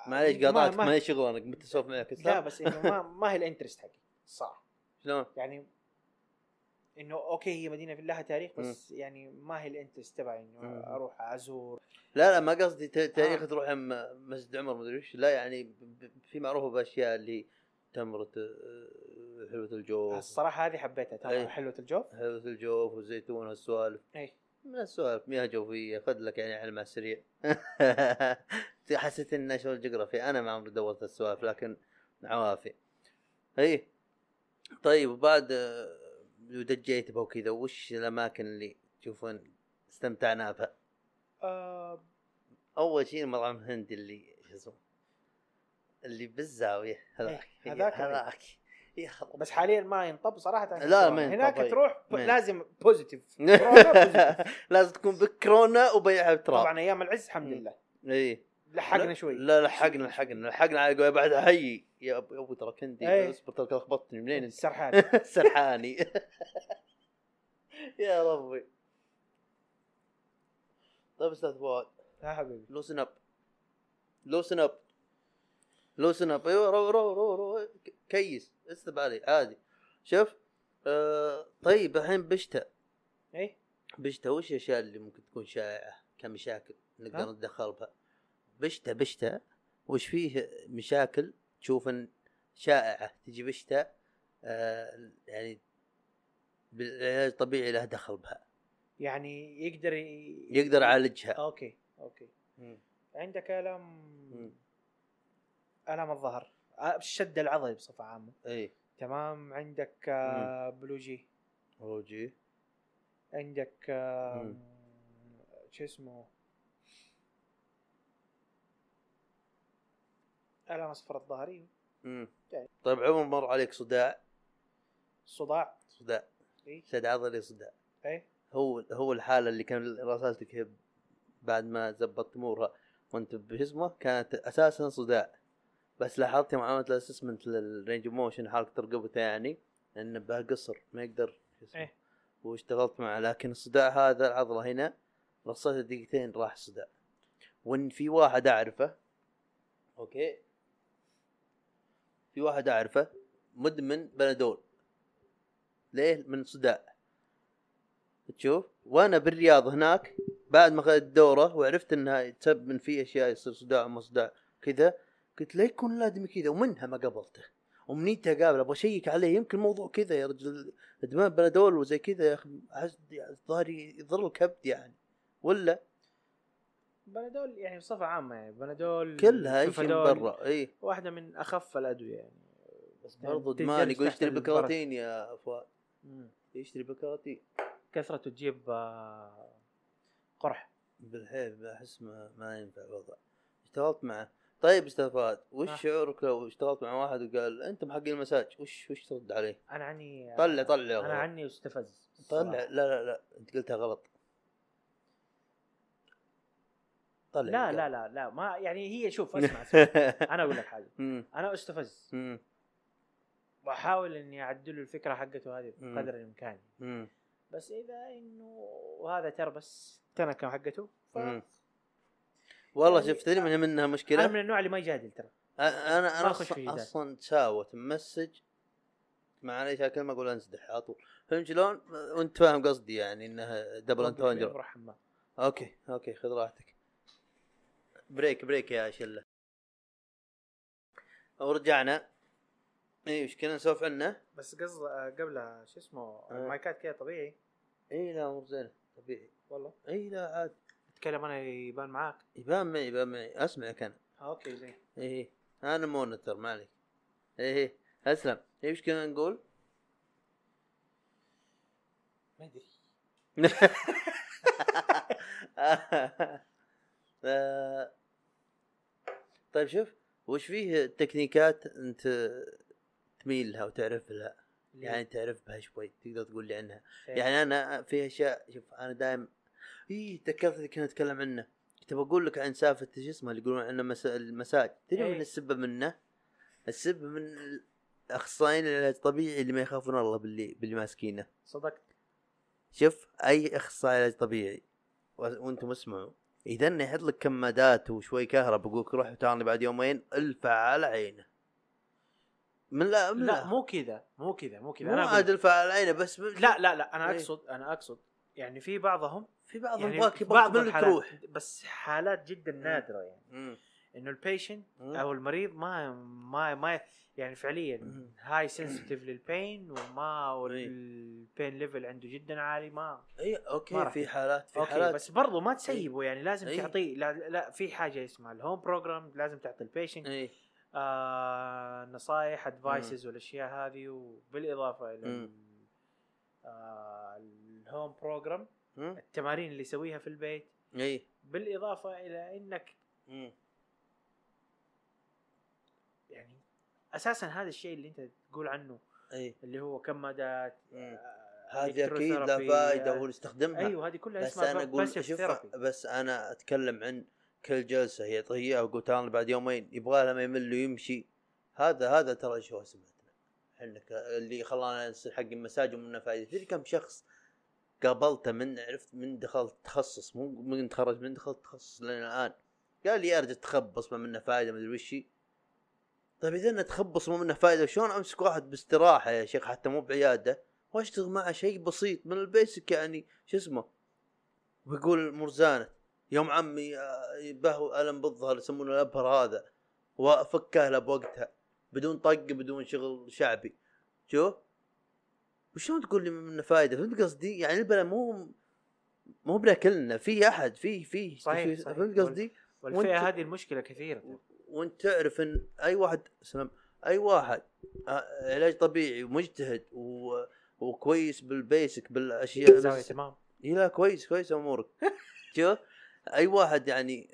معليش ما- قاطعتك ما- ما هي شغلانك متى اسولف معك لا بس إنه ما ما هي الانترست حقي. صح. شلون؟ يعني إنه okay هي مدينة لها تاريخ بس يعني ما هي ال interest تبعي إنه. أروح أزور. لا لا ما قصدي تاريخ آه. تروح مسجد عمر مدري وش. لا يعني في معروفة بأشياء اللي تمرة آه، حلوة الجوف. الصراحة هذه حبيتها ترى أي. حلوة الجوف. حلوة الجوف والزيتون والسوالف اي من السوالف مياه جوفية خذ لك يعني علم على السريع. [LAUGHS] حسيت ان National Geographic أنا ما عمري دورت السوالف لكن عوافي. اي طيب وبعد آه، ودجيت بها وكذا وش الأماكن اللي تشوفون استمتعنا بها؟ آه. أول شيء المطعم الهندي اللي شو اسمه؟ اللي بالزاوية. هذاك إيه، هذاك هذاك. خرب. بس حاليا ما ينطب صراحة. لا، ما ينطب، هناك. تروح ب-. لازم بوزيتيف. [LAUGHS] [LAUGHS] لازم تكون بكورونا وبيعها بتراب طبعا أيام العز الحمد. لله. إي. لحقنا شوي. لا لحقنا لحقنا لحقنا. على بعد هي يا ابو ترى كندي. إيه. اصبر ترى لخبطتني منين؟ [LAUGHS] انت السرحان سرحاني. يا ربي. طيب أستاذ فؤاد. يا حبيبي. لوسن اب لوسن اب لوسن اب أيوه رو رو رو رو كيس اسحب علي عادي. شوف آه طيب الحين بشتا إيه بشتا وش الأشياء اللي ممكن تكون شائعة كمشاكل نقدر؟ نتدخل بها؟ بشتا بشتا وش فيه مشاكل تشوف إن شائعة تجي بشتا آه يعني بالعلاج الطبيعي له دخل بها. يعني يقدر ي... يقدر يعالجها. okay okay. عندك ألم الم الظهر. الشد العضلي بصفة عامة. إي. تمام؟ عندك آه، بلوجي روجي عندك آه،. شو اسمه؟ الم اصفر الظهري مم. يعني. طيب عمر مر عليك صداع. صداع. صداع. إي. شد عضلي صداع. إي. هو هو الحالة اللي كان راسلتك هي بعد ما زبطت امورها وأنت باسمه كانت أساسا صداع. بس لاحظت يوم عملت ال assessment لل range motion حركة رقبته يعني إنه به قصر ما يقدر. إيه. واشتغلت معه. لكن الصداع هذا العضله هنا رصيته دقيقتين راح الصداع. وإن في واحد أعرفه أوكي؟ في واحد أعرفه مدمن بنادول. ليه؟ من صداع تشوف؟ وأنا بالرياض هناك بعد ما اخذت الدوره وعرفت إنها تسبب من في أشياء يصير صداع وما صداع كذا قلت لا يكون الادمي كذا. ومنها ما قبلته ومنيتها قابل أبغى أشيك عليه. يمكن الموضوع كذا يا رجل ادمان بنادول وزي كذا يا أخي ظهري يضر الكبد يعني. ولا؟ بنادول يعني بصفة عامة يعني بنادول كلها أي شيء برا إي. واحدة من أخف الأدوية يعني. بس يعني برضو ادمان يقول البرد. بكراتين يا فؤاد. يشتري بكراتين. كثرته تجيب آه، قرح. بالحيل احس ما, ما ينفع الوضع. اشتغلت معه. طيب أستاذ فهد وش آه. شعورك لو اشتغلت مع واحد وقال أنت محق المساج وش وش ترد عليه؟ أنا عني طلع طلع أنا عني استفز طلع. لا لا لا أنت قلتها غلط طلع لا لا لا لا ما يعني هي شوف [LAUGHS] اسمع, اسمع. أنا أقول لك حاجة. أنا أستفز. وأحاول إني أعدل الفكرة حقته هذه. بقدر الإمكان. بس إذا إنه هذا ترى بس تنكه حقته ف. والله يعني- شوف تدري من منها أنا مشكله من النوع اللي ما يجادل ترى. أنا أنا أصلا جدال. أصلا تساوت message معليش كلمة أقول انسدح على طول. فهمت شلون؟ وأنت فاهم قصدي يعني إنها دبل انتونجر بروح حمام أوكي أوكي خذ راحتك. break break يا شلة. ورجعنا. اي وش كنا نسولف عنه؟ بس قصد قبلها شو اسمه؟ آه. المايكات كذا طبيعي؟ اي لا امور زينه طبيعي. والله. اي لا عادي اتكلم أنا يبان معاك؟ يبان معي يبان معي. أسمعك أنا. أوكي زين. اي أنا monitor ما عليك اي أسلم. اي وش كنا نقول؟ ما أدري. [LAUGHS] آه، طيب شوف وش فيه تكنيكات أنت تميل لها وتعرف لها؟ يعني تعرف بها شوي تقدر تقول لي عنها؟ يعني أنا في أشياء شوف أنا دائم اي تذكرت اللي كنا نتكلم عنه كنت بقول لك عن سالفة شو اسمه اللي يقولون عنه مسا... المساج تدري إيه. من السبب منه؟ السبب من الأخصائيين العلاج الطبيعي اللي ما يخافون الله باللي باللي ماسكينه صدقت شوف أي أخصائي علاج طبيعي وأنتم اسمعوا إذا يحط لك كمادات وشوي كهرباء يقول لك روح تعالني بعد يومين الفع على عينه من لا من لا مو كذا مو كذا مو كذا أنا عاد الفع على عينه بس. لا لا لا أنا إيه. اقصد أنا أقصد يعني في بعضهم في بعض يعني يبغاك بعض الحالات تروح بس حالات جدا نادرة يعني. إنه ال patient. أو المريض ما ما ما يعني فعليا. high sensitive لل pain وما إيه. وال pain level عنده جدا عالي ما اي أوكي ما في. حالات في أوكي حالات بس برضو ما تسيبه يعني لازم إيه. تعطيه لا, لا في حاجة اسمها ال home program لازم تعطي ال patient اي آه نصائح advices والأشياء هذه وبالإضافة إلى آه ال home program. التمارين اللي يسويها في البيت. إي. بالإضافة إلى إنك مم. يعني أساسا هذا الشيء اللي أنت تقول عنه إي. اللي هو كمادات مم. آه، هذه أكيد فايده آه، ونستخدمها أيوه هذه كلها بس أنا أقول شوف بس أنا أتكلم عن كل جلسة يعطيه اياها ويقول تعال بعد يومين يبغى لها ما يمل ويمشي. هذا هذا ترى شو سمعتنا إحنا اللي خلانا نصير حق المساج ومنه فائده تدري كم شخص قابلته من عرفت من دخلت تخصص مو من تخرج من دخلت تخصص لين الآن قال لي أرجع تخبص ما منه فائده ما أدري وش. طيب إذا تخبص ما منه فائده شلون أمسك واحد باستراحة يا شيخ حتى مو بعيادة وأشتغل معه شيء بسيط من البيسك يعني شو اسمه ويقول مرزانة يوم عمي آه، به ألم بالظهر يسمونه الأبهر هذا وأفكه له بوقتها بدون طق بدون شغل شعبي شو وشلون تقول لي منه فايدة؟ فهمت قصدي؟ يعني البلا مو مو بلا كلنا في أحد في في صحيح،. فهمت قصدي؟ والفئة هذه المشكلة كثيرة. وانت تعرف إن أي واحد سلام أي واحد علاج طبيعي ومجتهد و... وكويس بال basic بالأشياء تمام. اي لا كويس كويس أمورك. [LAUGHS] شوف أي واحد يعني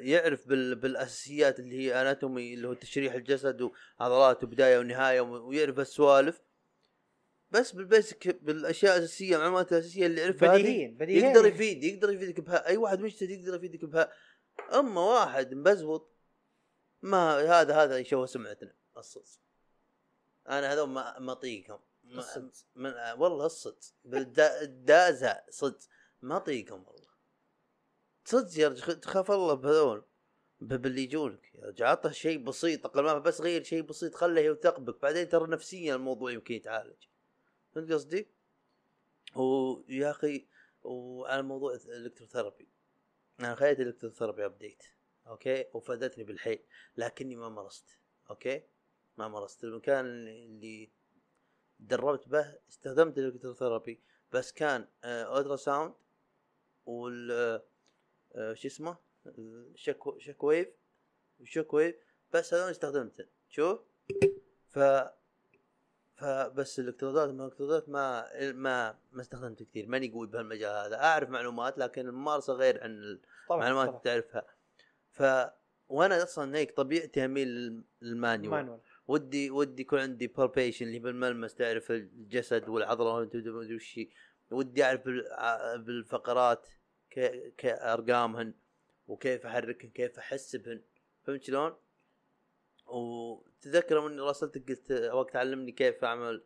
يعرف بال... بالأساسيات اللي هي anatomy اللي هو تشريح الجسد وعضلات وبداية ونهاية ويعرف السوالف بس بال basic بالأشياء الأساسية المعلومات الأساسية اللي يعرفها هذه بديهيا بديهيا يقدر يفيد يقدر يفيدك بها. أي واحد مجتهد يقدر يفيدك بها. أما واحد مبزبط ما هذا هذا يشوه سمعتنا. الصدق أنا هذول ما ما أطيقهم. من والله الصدق بالدا- الدازة. صدق ما أطيقهم والله. صدق يا رجل تخاف الله بهذول. باللي يجونك. يا رجل عطه شيء بسيط أقل ما بس غير شيء بسيط. خله يوثق بك بعدين ترى نفسيا الموضوع يمكن يتعالج. فهمت قصدي؟ ويا أخي وعلى موضوع ال electrotherapy. أنا خليت ال electrotherapy ابديت أوكي؟ وفادتني بالحيل لكني ما مارست أوكي؟ ما مارست المكان اللي- دربت به استخدمت ال electrotherapy بس كان آه، ultrasound وال آه، آه، شو اسمه؟ ال shock shock wave ال shock wave بس هذول استخدمته. شوف ف فبس الالكترودات ما الالكترودات ما ما ما استخدمت كثير ماني قوي بهالمجال هذا. أعرف معلومات لكن الممارسة غير عن المعلومات اللي تعرفها. ف وأنا أصلا هيك طبيعتي أميل لل- لل manual. ودي ودي يكون عندي بال patient اللي بالملمس تعرف الجسد والعضلة وش. ودي أعرف بالفقرات كأرقامهن وكيف أحركهن كيف احس بهن فهمت شلون؟ وتذكر اني راسلتك قلت وقت علمني كيف اعمل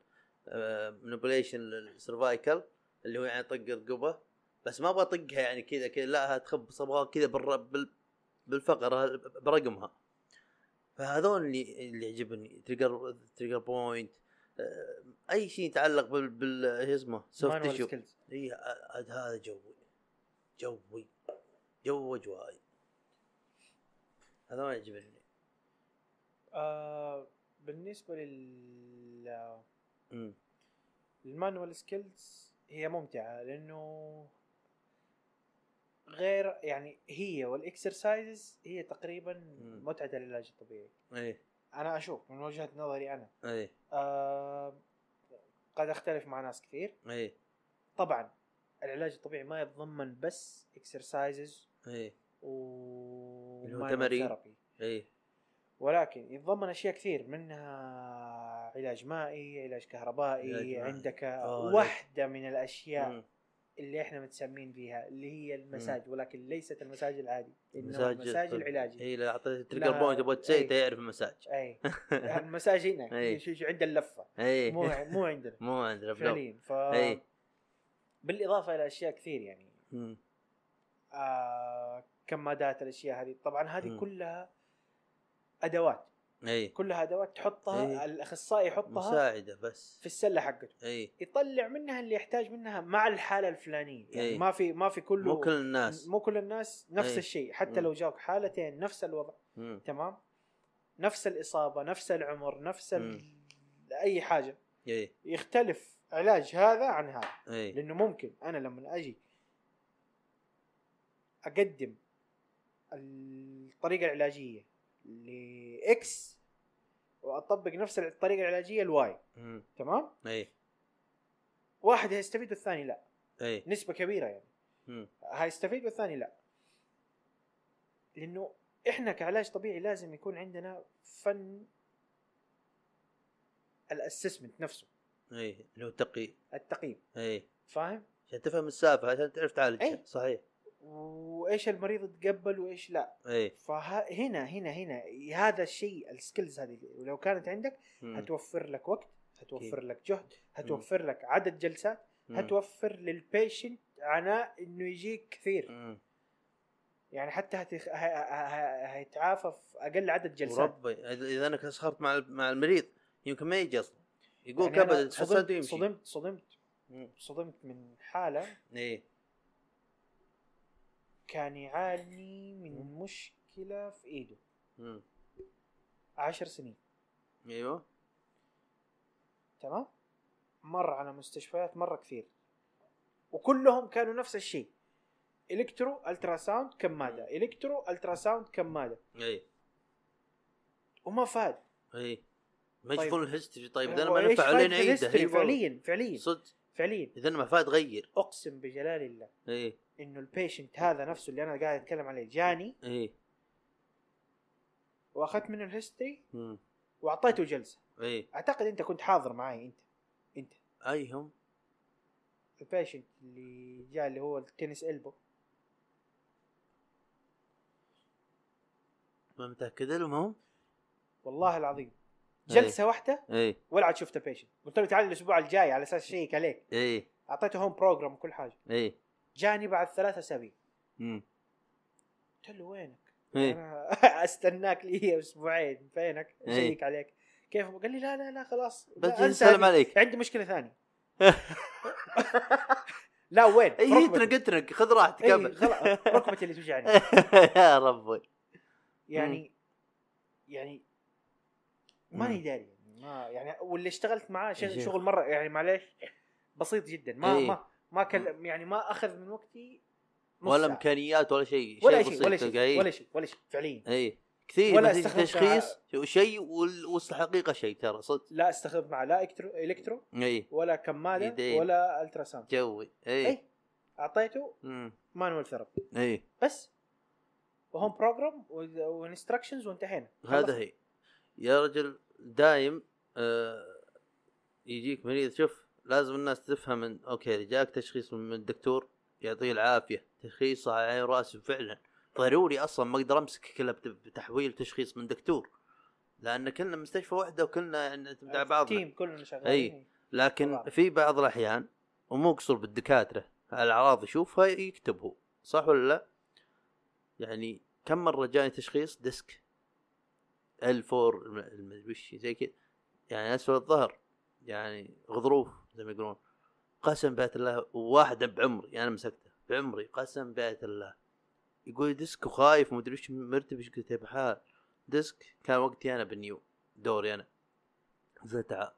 manipulation لل cervical اللي هو يعني طق الرقبه بس ما أبغى اطقها يعني كذا كذا لا تخبص أبغى كذا بالفقره برقمها فهذول اللي اللي يعجبني trigger trigger point آه، اي شيء يتعلق بال بال شو اسمه soft skills اي هذا جوي جوي جو اجوائي هذا ما يعجبني آه بالنسبة لل ال manual skills هي ممتعة لأنه غير يعني هي وال exercises هي تقريبا مم. متعه العلاج الطبيعي. اي أنا أشوف من وجهة نظري أنا. اي آه قد أختلف مع ناس كثير. اي طبعا العلاج الطبيعي ما يتضمن بس exercises اي و اللي هو تمارين. therapy. ولكن يتضمن أشياء كثير منها علاج مائي علاج كهربائي علاج مائي. عندك آه، واحدة من الأشياء مم. اللي إحنا متسمين فيها اللي هي المساج ولكن ليست المساج العادي إنما المساج طب- العلاجي. اي لا اعطيته لا، trigger point تبغى تسوي إي. تعرف المساج. اي [LAUGHS] المساج هنا شو عند اللفة. اي مو مو عندنا. [LAUGHS] مو عندنا فعليا. ف اي بالإضافة إلى أشياء كثير يعني. مم. آه كمادات الأشياء هذه. طبعا هذه مم. كلها أدوات. إي. كلها أدوات تحطها إيه. الأخصائي يحطها مساعدة بس. في السلة حقته. إي. يطلع منها اللي يحتاج منها مع الحالة الفلانية. يعني إيه. ما في ما في كله مو كل الناس. مو كل الناس نفس إيه. الشيء. حتى مم. لو جاوك حالتين نفس الوضع. مم. تمام؟ نفس الإصابة نفس العمر نفس ال... أي حاجة. إي. يختلف علاج هذا عن هذا. إي. لأنه ممكن أنا لما أجي أقدم الطريقة العلاجية ل X وأطبق نفس الطريقة العلاجية ل Y. تمام؟ إي. واحد هيستفيد والثاني لا. إي. نسبة كبيرة يعني. مم. هيستفيد والثاني لا. لأنه إحنا كعلاج طبيعي لازم يكون عندنا فن ال assessment نفسه. إي اللي هو تقي التقييم. إي. فاهم؟ عشان تفهم السالفة عشان تعرف تعالجها إي. صحيح. وإيش المريض يتقبل وإيش لا اي فهنا هنا هنا هذا الشيء ال skills هذه لو كانت عندك مم. هتوفر لك وقت هتوفر. لك جهد هتوفر لك عدد جلسات. هتوفر لل patient عناء إنه يجيك كثير مم. يعني حتى هتخ... ه... ه... ه... هيتعافى في أقل عدد جلسات وربي إذا أنا اسخرت مع مع المريض يمكن ما يجي أصلا يقول يعني كبد صدمت صدمت صدمت. صدمت من حالة اي كان يعاني من مشكلة في إيده. مم. عشر سنين. أيوه. تمام؟ مر على مستشفيات مرة كثير. وكلهم كانوا نفس الشيء. electro ultrasound كماده electro ultrasound كماده أي. وما فاد. أي. ما طيب. يشوفون ال history. طيب هو ما نفع علينا عيده. فعليا فعليا. صدق. فعليا إذا ما فاد غير. أقسم بجلال الله اي إنه ال patient هذا نفسه اللي أنا قاعد أتكلم عليه جاني. اي وأخذت منه ال history. وأعطيته جلسة. اي أعتقد أنت كنت حاضر معي أنت. أنت. أي هم؟ ال patient اللي جاء اللي هو ال tennis elbow ما متأكد لهم هم؟ والله العظيم. جلسة واحدة اي ولا عاد شفت ال patient قلت له تعال الأسبوع الجاي على أساس شيك عليك اي أعطيته home program وكل حاجة. اي جاني بعد ثلاثة أسابيع. قلت له وينك؟ اي أنا [LAUGHS] أستناك لي أسبوعين. فينك؟ إيه. شيك عليك. كيف؟ قال لي لا لا لا خلاص. بس هذه. عليك. عندي مشكلة ثانية. [LAUGHS] لا وين؟ اي. اترك اترك. خذ راحتك إيه، كمل. ركبتي اللي [LAUGHS] توجعني. يا ربي. يعني يعني ماني. داري. يعني ما يعني واللي اشتغلت معاه شغل. شغل مرة يعني معليش بسيط جدا. ما إيه. ما ما كل يعني ما أخذ من وقتي ولا ساعة. إمكانيات ولا شيء. ولا شيء ولا شيء. ولا شيء ولا شيء فعليا. اي كثير ولا استخدمت تشخيص؟ شيء وال- والحقيقة شيء ترى صدق. لا استخدمت معه لا electro electro اي ولا كمادة يدين. ولا ultrasound جوي. اي اي أعطيته. manual therapy. اي بس. و home program و instructions وانتهينا. هذا. هي. يا رجل دايم آه يجيك مريض شوف لازم الناس تفهم إن okay إذا جاك تشخيص من الدكتور يعطيه العافية تشخيصه على عين راسي فعلا ضروري أصلا ما أقدر أمسك بت- بتحويل تشخيص من دكتور لأن كلنا مستشفى واحدة وكلنا يعني نعتمد على بعضنا team كلنا شغالين أي. لكن طبعاً. في بعض الأحيان ومو قصور بالدكاترة الأعراض يشوفها يكتب هو صح ولا لا؟ يعني كم مرة جاني تشخيص disc L4 الم- الم- وش زي كذا. يعني اسفل الظهر يعني غضروف زي ما يقولون. قسم بيت الله وواحد بعمري أنا مسكته بعمري قسم بيت الله. يقول ديسك وخايف ومدري وش مرتبش قلت يا بحال ديسك كان وقتي أنا بالنيو دوري أنا. قلت تعال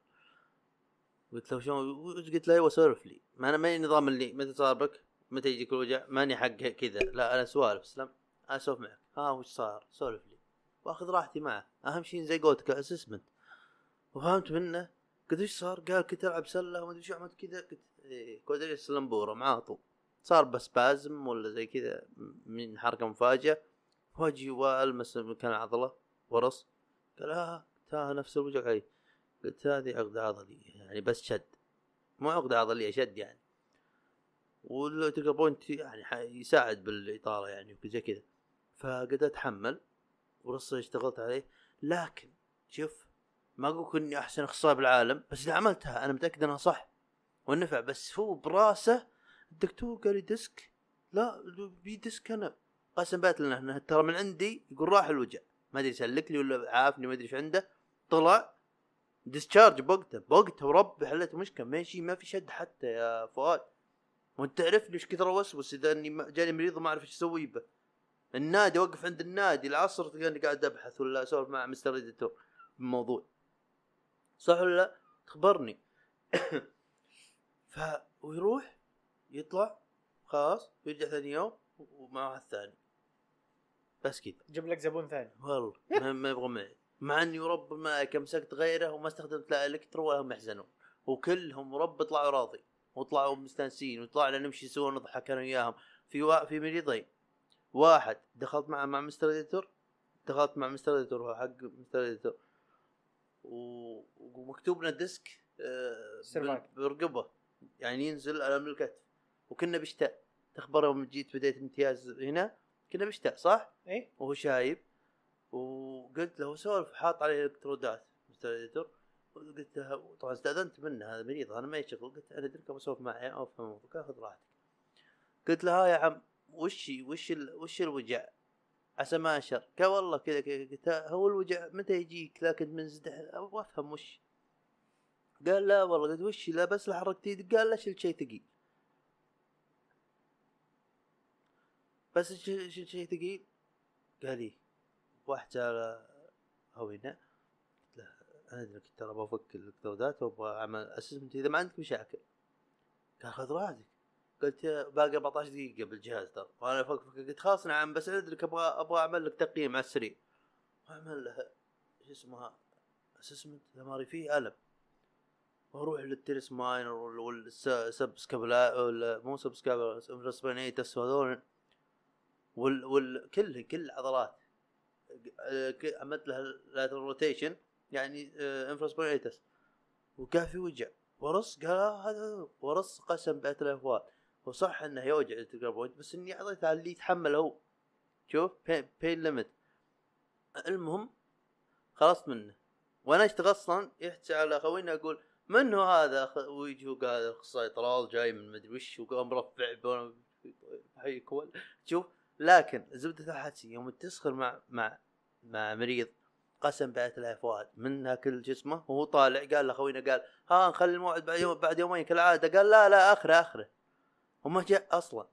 قلت له شلون؟ قلت له؟ أيوه سولف لي. ما أنا ماني نظام اللي متى صار بك متى يجيك الوجع؟ ماني حق كذا. لا أنا سوالف أسلم. أسولف معك. ها وش صار؟ سولف لي. واخذ راحتي معه. أهم شيء زي قولتك اسسمنت وفهمت منه؟ قلت إيش صار؟ قال كنت ألعب سلة وما أدري شو عملت كذا قلت إيه quadratus lumborum معاطو صار ب spasm ولا زي كذا من حركة مفاجئه وجهي وألمس مكان العضلة ورص. قال آه ها نفس الوجع أي. قلت هذه عقدة عضلية يعني بس شد. مو عقدة عضلية شد يعني. وال trigger point يعني يساعد بالاطاله يعني وزي كذا. فقدرت أتحمل. ورصه اشتغلت عليه. لكن شوف ما أقول اني أحسن أخصائي بالعالم بس إذا عملتها أنا متأكد إنها صح والنفع. بس هو براسه الدكتور قال لي disc. لا بي disc أنا. قسم بالله لنا ترى من عندي يقول راح الوجع. ما أدري سلك لي ولا عافني ما أدري إيش عنده. طلع discharge بوقته. بوقته وربي حليت مشكلة. ماشي ما في شد حتى يا فؤاد. وأنت تعرفني إيش كثر اوسوس إذا إني جاني مريض وما أعرف إيش أسوي به. النادي أوقف عند النادي العصر تلقاني قاعد أبحث ولا أسولف مع مستر اديتور بالموضوع صح ولا لا؟ تخبرني. [COUGHS] ف ويروح يطلع خلاص ويرجع ثاني يوم ومع الثاني بس كذا. جيب لك زبون ثاني. والله ما, ما يبغى معي. مع إني ورب الملائكه مسكت غيره وما استخدمت لا إلكترو ولا هم يحزنون. وكلهم ورب طلعوا راضي وطلعوا مستانسين وطلعنا نمشي سوا نضحك أنا وياهم. في وا... في مريضين واحد دخلت مع مع مستر اديتور دخلت مع مستر اديتور هو حق مستر اديتور و... ومكتوب لنا disc آه برقبة. يعني ينزل الم الكتف وكنا بشتاء. تخبر يوم جيت بديت امتياز هنا كنا بشتاء صح؟ اي وهو شايب. وقلت له سولف حاط عليه الكترودات مستر اديتور قلت له طبعا استأذنت منه هذا مريض أنا ما يشغل. قلت أنا ادرك أبغى اسولف معي أو أفهم الموضوع قال خذ راحتك. قلت له ها يا عم. وش وش ال... وش الوجع؟ عسى ما أنشر. قال والله كذا كذا قلت هو الوجع متى يجيك؟ لكن من زد أبغى أفهم وش. قال لا والله. قلت وش لا بس لا حركت يدك قال لا شلت شيء ثقيل بس شلت شيء ثقيل قال لي واحد سأل هوينا. قلت له أنا ادرك ترى بفك الالكترودات وأبغى أعمل اسسمنت اذا ما عندك مشاكل. قال خذ راحتك. قلت باقي 14 دقيقة بالجهاز ترى. وأنا أفكر قلت خلاص نعم بس ادرك أبغى أبغى أعمل لك تقييم على السريع. واعمل له شو اسمها assessment إذا ما فيه ألم. وأروح لل teres minor وال subscapula ولا مو subscapula supraspinatus وهذول وال وال كل كل العضلات آه، عملت لها rotation يعني infraspinatus وكان في وجع. ورص قال آه، هذا ورص قسم بيت الافوال وصح إنه يوجع بوينت بس إني أعطيته اللي يتحمل هو. شوف بين ليميت المهم خلصت منه. وأنا اشتغلت أصلا يحكي على خوينا أقول من هو هذا ويجي هو قال أخصائي طلال جاي من مدري وش وقام مرفع حيك ولا- شوف لكن زبده الحدث يوم تسخر مع مع مع مريض قسم بعت له فؤاد. منها كل جسمه وهو طالع قال لاخوينا قال ها نخلي الموعد بعد يوم بعد يومين كالعادة. قال لا لا آخره آخره. وما جاء أصلا.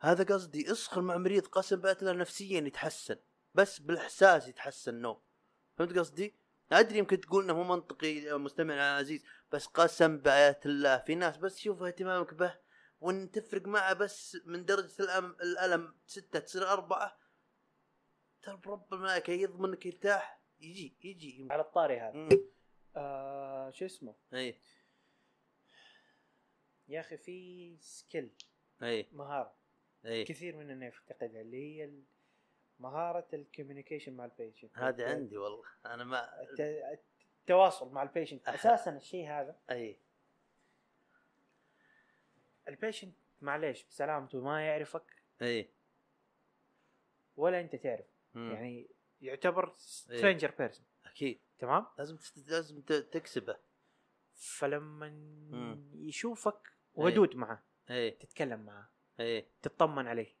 هذا قصدي اسخر مع مريض قسم له نفسيا يتحسن بس بالإحساس يتحسن نوم. فهمت قصدي؟ أدري يمكن تقول إنه مو منطقي مستمعنا العزيز بس قسم بآيات الله في ناس بس شوف اهتمامك به وإن تفرق معه بس من درجة الألم, الألم ستة تصير أربعة ترى برب الملائكة يضمنك يرتاح يجي يجي. على الطاري هذا. آه شو اسمه؟ اي يا أخي في skill اي مهارة. اي كثير مننا يفتقدها اللي هي مهارة ال communication مع ال patient هذه عندي والله. أنا ما الت- التواصل مع ال patient أح- أساسا الشيء هذا. اي البيشنت معليش بسلامته ما يعرفك. اي ولا أنت تعرف. مم. يعني يعتبر إيه. stranger person أكيد. تمام؟ لازم. لازم تكسبه. فلما مم. يشوفك ودود معه. اي تتكلم معه. اي تطمن عليه.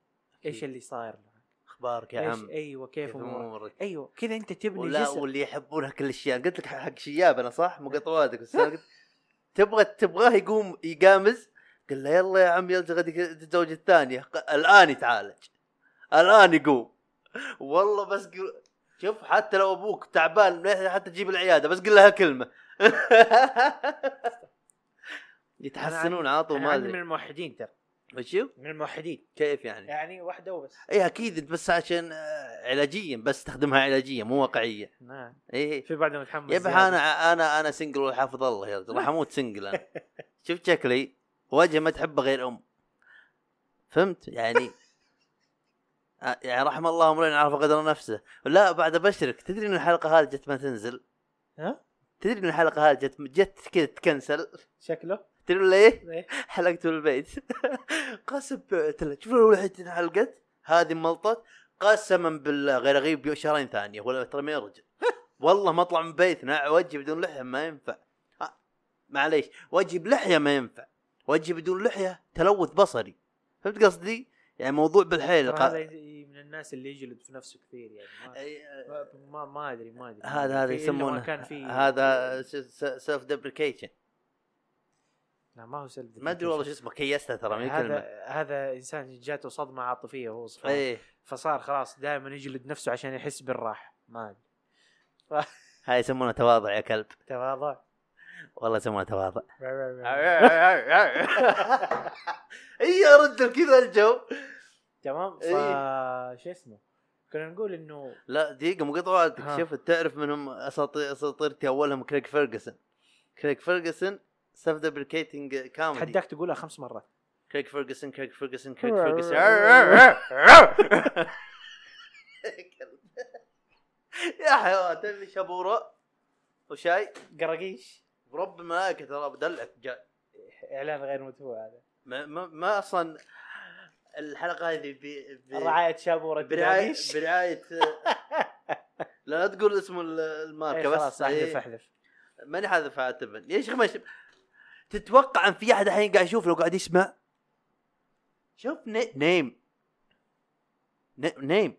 إيش أكيد. اللي صاير معك؟ أخبارك يا عم؟ أيوه كيف أمورك؟ أيوه كذا أنت تبني ولا جسر واللي يحبونها كل الشيء قلت لك حق شياب أنا صح؟ مو قطواتك بس قلت [LAUGHS] تبغى تبغاه يقوم يقامز؟ قال له يلا يا عم يلا تتزوج الثانية. الآن يتعالج. الآن يقوم. والله بس قل... شوف حتى لو أبوك تعبان حتى تجيب العيادة بس قل لها كلمة. [LAUGHS] يتحسنون عاطوا ما عندي من ادري الموحدين ترى. وشو من الموحدين. كيف يعني؟ يعني واحدة وبس. اي أكيد بس عشان آه، علاجيا بس تستخدمها علاجيا مو واقعيه نعم. اي في بعد متحمس زيادة. أنا أنا أنا single والحافظ الله يا رجل. راح أموت single أنا. [LAUGHS] شفت شكلي. وجه ما تحبه غير أم. فهمت؟ يعني [LAUGHS] آه، يعني رحم الله امرئ عرف قدر نفسه. لا بعد أبشرك. تدري إن الحلقة هذه جت ما تنزل؟ ها؟ تدري إن الحلقة هذه جت جت كذا تكنسل؟ شكله؟ تدري ولا إيه؟ إيه. حلقته بالبيت [LAUGHS] قسم بالله. شوف لو الحين انحلقت هذه ملطت. قسما بالله. غير أغيب شهرين ثانية. ولا ترى ما يرجع. [LAUGHS] والله ما أطلع من بيتنا وجهي بدون لحية ما ينفع. آه، معليش. وجهي بلحية ما ينفع. وجهي بدون لحية تلوث بصري. فهمت قصدي؟ يعني موضوع بالحيل. هذا من الناس اللي يجلد في نفسه كثير يعني. ما ما ما أدري ما أدري. هذا هذا في- يسمونه كان في هذا self deprecation لا ما هو self ما أدري والله شو اسمه كيسته ترى من هذا هذا إنسان جاته صدمة عاطفية وهو صغير إيه. فصار خلاص دائما يجلد نفسه عشان يحس بالراحة. ما أدري. [LAUGHS] هاي يسمونه تواضع يا كلب. تواضع. والله يسمونه تواضع. أي يا رجل كذا الجو؟ تمام. ف إيه. شو اسمه؟ كنا نقول إنه لا دقيقة مقطع وقتك ها. شوف تعرف منهم أساطير أساطيرتي أولهم Craig Ferguson Craig Ferguson self deprecating comedy تحداك تقولها خمس مرات. Craig Ferguson Craig Ferguson Craig Ferguson يا حيوان تبي شابوره وشاي؟ قراقيش برب الملائكه ترى بدلعك. جاي إعلان غير مدفوع هذا. ما, ما, ما أصلا الحلقة هذه ب... رعاية شابورة برعايه برعايه [LAUGHS] لا تقول اسم ال- الماركة إيه بس. خلاص احذف إيه. احذف. ماني حاذف عاتبا يا شيخ ما. تتوقع إن في أحد الحين قاعد يشوف لو قاعد يسمع؟ شوف ن... نيم. ن... نيم.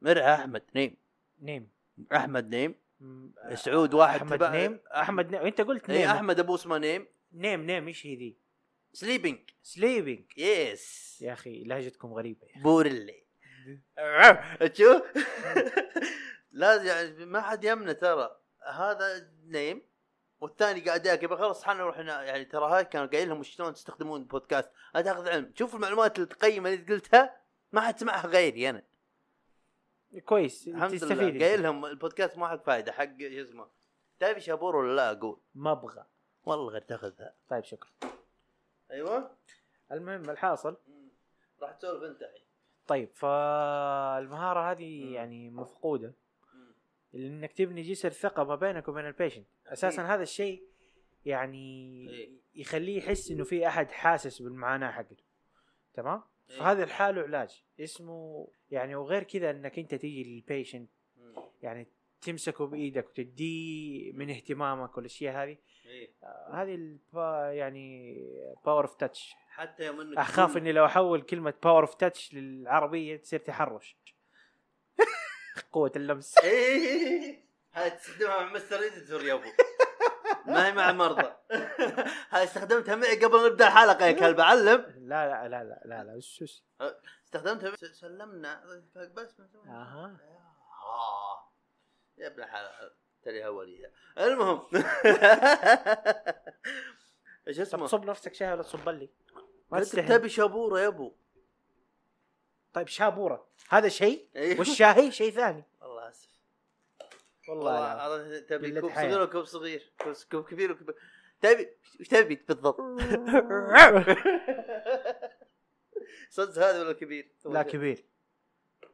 مرعى أحمد نيم. نيم. أحمد نيم. سعود واحد أحمد تبع- نيم. أحمد نيم. انت قلت نيم. أحمد أبو اسمه نيم. نيم نيم. إيش هي ذي؟ سليبنج سليبنج يس يا أخي لهجتكم غريبة يا أخي. بورلي تشوف [LAUGHS] لازم يعني ما حد يمنى ترى. هذا نيم. والثاني قاعد ياكل يبقى خلاص إحنا نروح هنا. يعني ترى هاي كانوا قايل لهم شلون تستخدمون البودكاست. هذا تاخذ علم. شوف المعلومات القيمه اللي قلتها ما حد سمعها غيري أنا. كويس. الحمد تستفيد لله. قايل لهم البودكاست ما حق فايدة حق شو اسمه. تبي شابور ولا لا؟ أقول. ما أبغى. والله غير تاخذها. طيب شكرا. أيوه. المهم الحاصل. راح تسولف أنت الحين. طيب فالمهارة هذه. يعني مفقودة. إنك تبني جسر ثقة ما بينك وبين البيشنت أساسا هذا الشيء يعني إيه. يخليه يحس إنه في أحد حاسس بالمعاناة حقته. تمام؟ إيه. فهذا لحاله علاج. اسمه يعني وغير كذا إنك أنت تيجي لل patient يعني تمسكه بإيدك وتديه من اهتمامك والأشياء هذه. إيه. آه، هذه البا يعني power of touch حتى يوم إنك أخاف إني لو أحول كلمة power of touch للعربية تصير تحرش. قوة اللمس. [LAUGHS] إيه هاي تستخدمها مع مستر اديتور يا ابو ما هي مع مرضى. [LAUGHS] هاي استخدمتها معي قبل نبدأ الحلقة يا كلب علم. لا لا لا لا لا لا وش وش؟ استخدمتها سلمنا. بس أها. آه. يا ابن الحلال. ترى اوليها المهم. [LAUGHS] إيش اسمه؟ تصب نفسك شاي ولا تصب لي؟ ما تبي شابورة يا ابو طيب شابورة. هذا شيء؟ أيوه. والشاهي شيء ثاني. والله آسف. والله تبي كوب. صغير وكوب صغير؟ كوب- كوب كبير وكوب تبي؟ إيش تبي بالضبط؟ [LAUGHS] صدق هذا ولا كبير؟ لا كبير.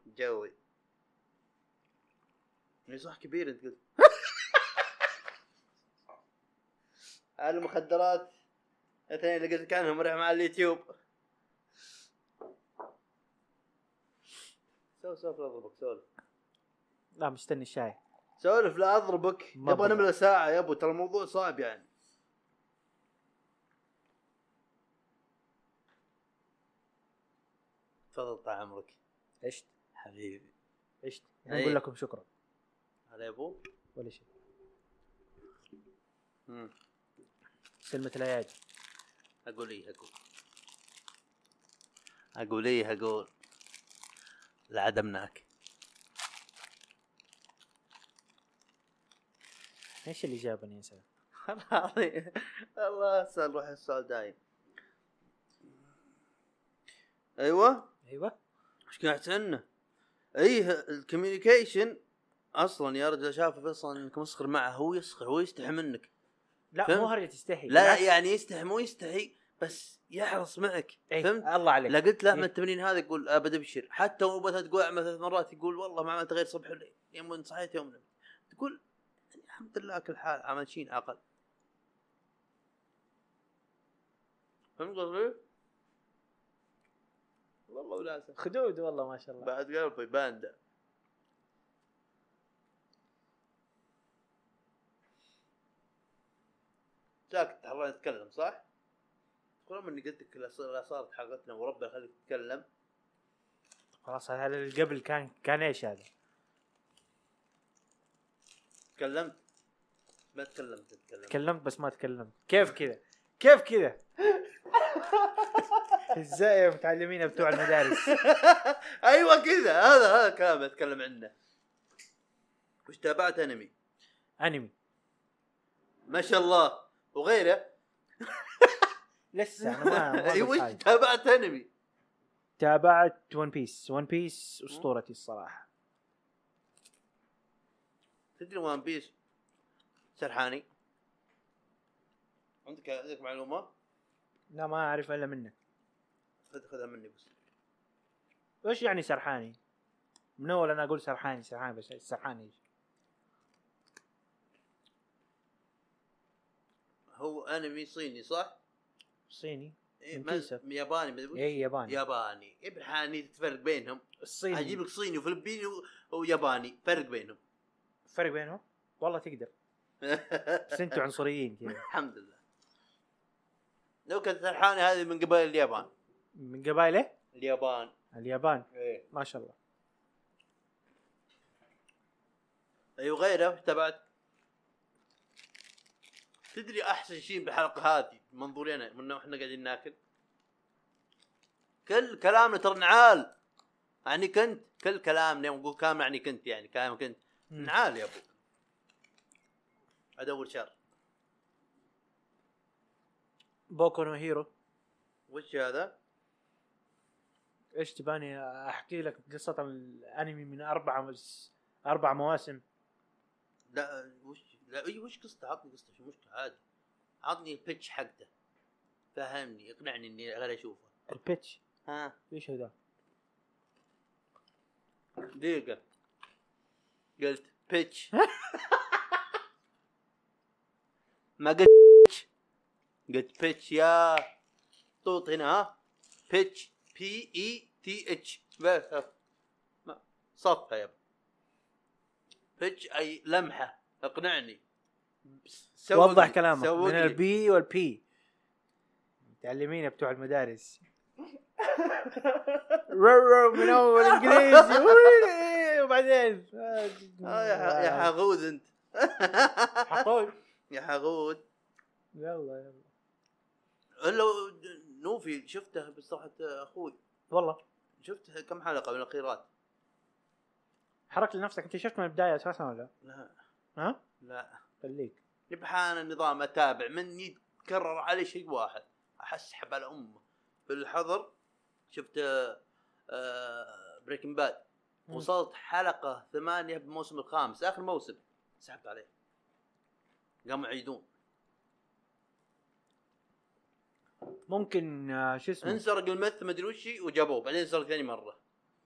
جوي. اي صح كبير أنت قلت. [LAUGHS] المخدرات. الاثنين اللي قلت لك عنهم رح مع اليوتيوب. سولف سولف لا اضربك سولف. لا مستني الشاي. سولف لا أضربك. يبغى. نملى ساعة يا أبو ترى الموضوع صعب يعني. تفضل طال عمرك. عشت. حبيبي. عشت. أي. نقول لكم شكرا. هلا يا أبو. ولا شيء. سلمة الايادي أقول إيه أقول. أقول إيه أقول. لعدمناك. إيش اللي جابني يا سلام العظيم الله اسال روح السؤال دايم. أيوه؟ أيوه. إيش قاعد تسالنا؟ إيه الكوميونيكيشن أصلا يا رجل شاف أصلا إنك مسخر معه هو يسخر هو يستحي منك. لا؟ مو هرجة تستحي لا بالعكس. يعني يستحي مو يستحي. بس يحرص معك إيه، فهمت؟ الله عليك لا قلت له من إيه. التمرين هذا يقول ابد ابشر حتى لو مثلا تقول أعمل ثلاث مرات يقول والله ما عملت غير صبح وليل يوم صحيت يوم نمت تقول يعني الحمد لله كل حال عملتين أقل فهمت قصدي؟ والله ولاسه خدود والله ما شاء الله بعد قلبي باندا ساكت حرام نتكلم صح؟ رغم إني قلت لك صارت حلقتنا وربنا يخليك تتكلم. خلاص هذا اللي قبل كان كان إيش هذا؟ تكلمت؟ ما تكلمت تتكلم تكلمت بس ما تكلمت. كيف كذا؟ كيف كذا؟ [LAUGHS] إزاي يا متعلمين بتوع المدارس؟ [LAUGHS] أيوه كذا هذا هذا الكلام أتكلم عنه. وش تابعت؟ أنمي. أنمي. ما شاء الله. وغيره. [LAUGHS] لسه. أنا ما, ما [LAUGHS] إي وش. تابعت أنمي؟ تابعت One Piece One Piece أسطورتي الصراحة. تدري One Piece سرحاني. عندك عندك معلومة؟ لا ما أعرف إلا منك. خذ خذها مني بس. وش يعني سرحاني؟ من أول أنا أقول سرحاني سرحاني بس سرحاني. إيش؟ هو أنمي صيني صح؟ صيني إيه كيسة. ياباني. اي ياباني. ياباني. ابن حاني تفرق بينهم؟ الصيني. أجيب لك صيني وفلبيني وياباني فرق بينهم. فرق بينهم؟ والله تقدر. [LAUGHS] بس أنتوا عنصريين كذا. الحمد لله. لو كانت سرحاني هذه من قبائل اليابان. من قبائل إيه؟ اليابان. اليابان. إيه. ما شاء الله. أيوه غيره وش تبعت. تدري أحسن شيء بالحلقة هذه؟ منظوري أنا من إحنا قاعدين ناكل. كل كلامنا ترى نعال. يعني كنت كل كلامنا يوم نقول كلام يعني كنت يعني كلام كنت. نعال يا أبو. أدور شر. Boku no Hero. وش هذا؟ إيش تباني أحكي لك قصة الأنمي من أربع مس... أربع مواسم. لا وش لا إي وش قصته؟ عطني قصته شو مشكلة؟ عادي. عطني ال pitch حقته. فهمني اقنعني إني غير أشوفه. ال pitch؟ ها. إيش هذا؟ دقيقة. قلت pitch. [LAUGHS] ما قلت pitch. قلت pitch يا طوط هنا ها. pitch. P I T H صفها يا pitch أي لمحة. اقنعني. سوق وضح كلامك سوق من. ال P وال B متعلمين بتوع المدارس. [LAUGHS] رو من أول إنجليزي. [LAUGHS] وبعدين؟ آه يا حغود أنت. [LAUGHS] حقول. يا حغود يلا يلا. إلا نوفي شفته بصراحة أخوي. والله. شفت كم حلقة من الأخيرات؟ حركت لنفسك أنت شفت من البداية أساسا ولا؟ لا. ها؟ لا. خليك. يبحان النظام أتابع من يتكرر علي شيء واحد. احسحب على امه في الحظر شفت آه Breaking Bad مم. وصلت حلقة ثمانية بالموسم الخامس آخر موسم. سحبت عليه. قاموا يعيدون. ممكن آه، شو اسمه؟ انسرق ال meth ما أدري وش وجابوه. بعدين انسرق ثاني مرة.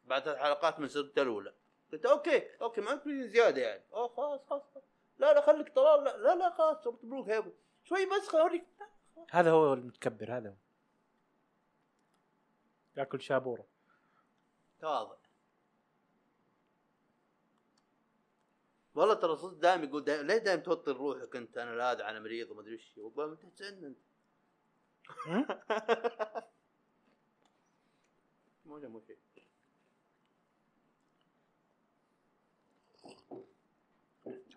بعد ثلاث حلقات من سرقته الأولى. قلت okay okay ما في زيادة يعني. أوه خلاص خلاص خلاص. لا لا خليك طلال. لا لا, لا خلاص مبروك يا أبو. شوي بس أوريك. هذا هو المتكبر هذا هو. ياكل شابورة. تواضع. والله ترى صدق دائما يقول دائما ليه دائما توتر روحك أنت؟ أنا لا أنا مريض وما أدري وش والله انت تسن أنت؟ مو مو شيء.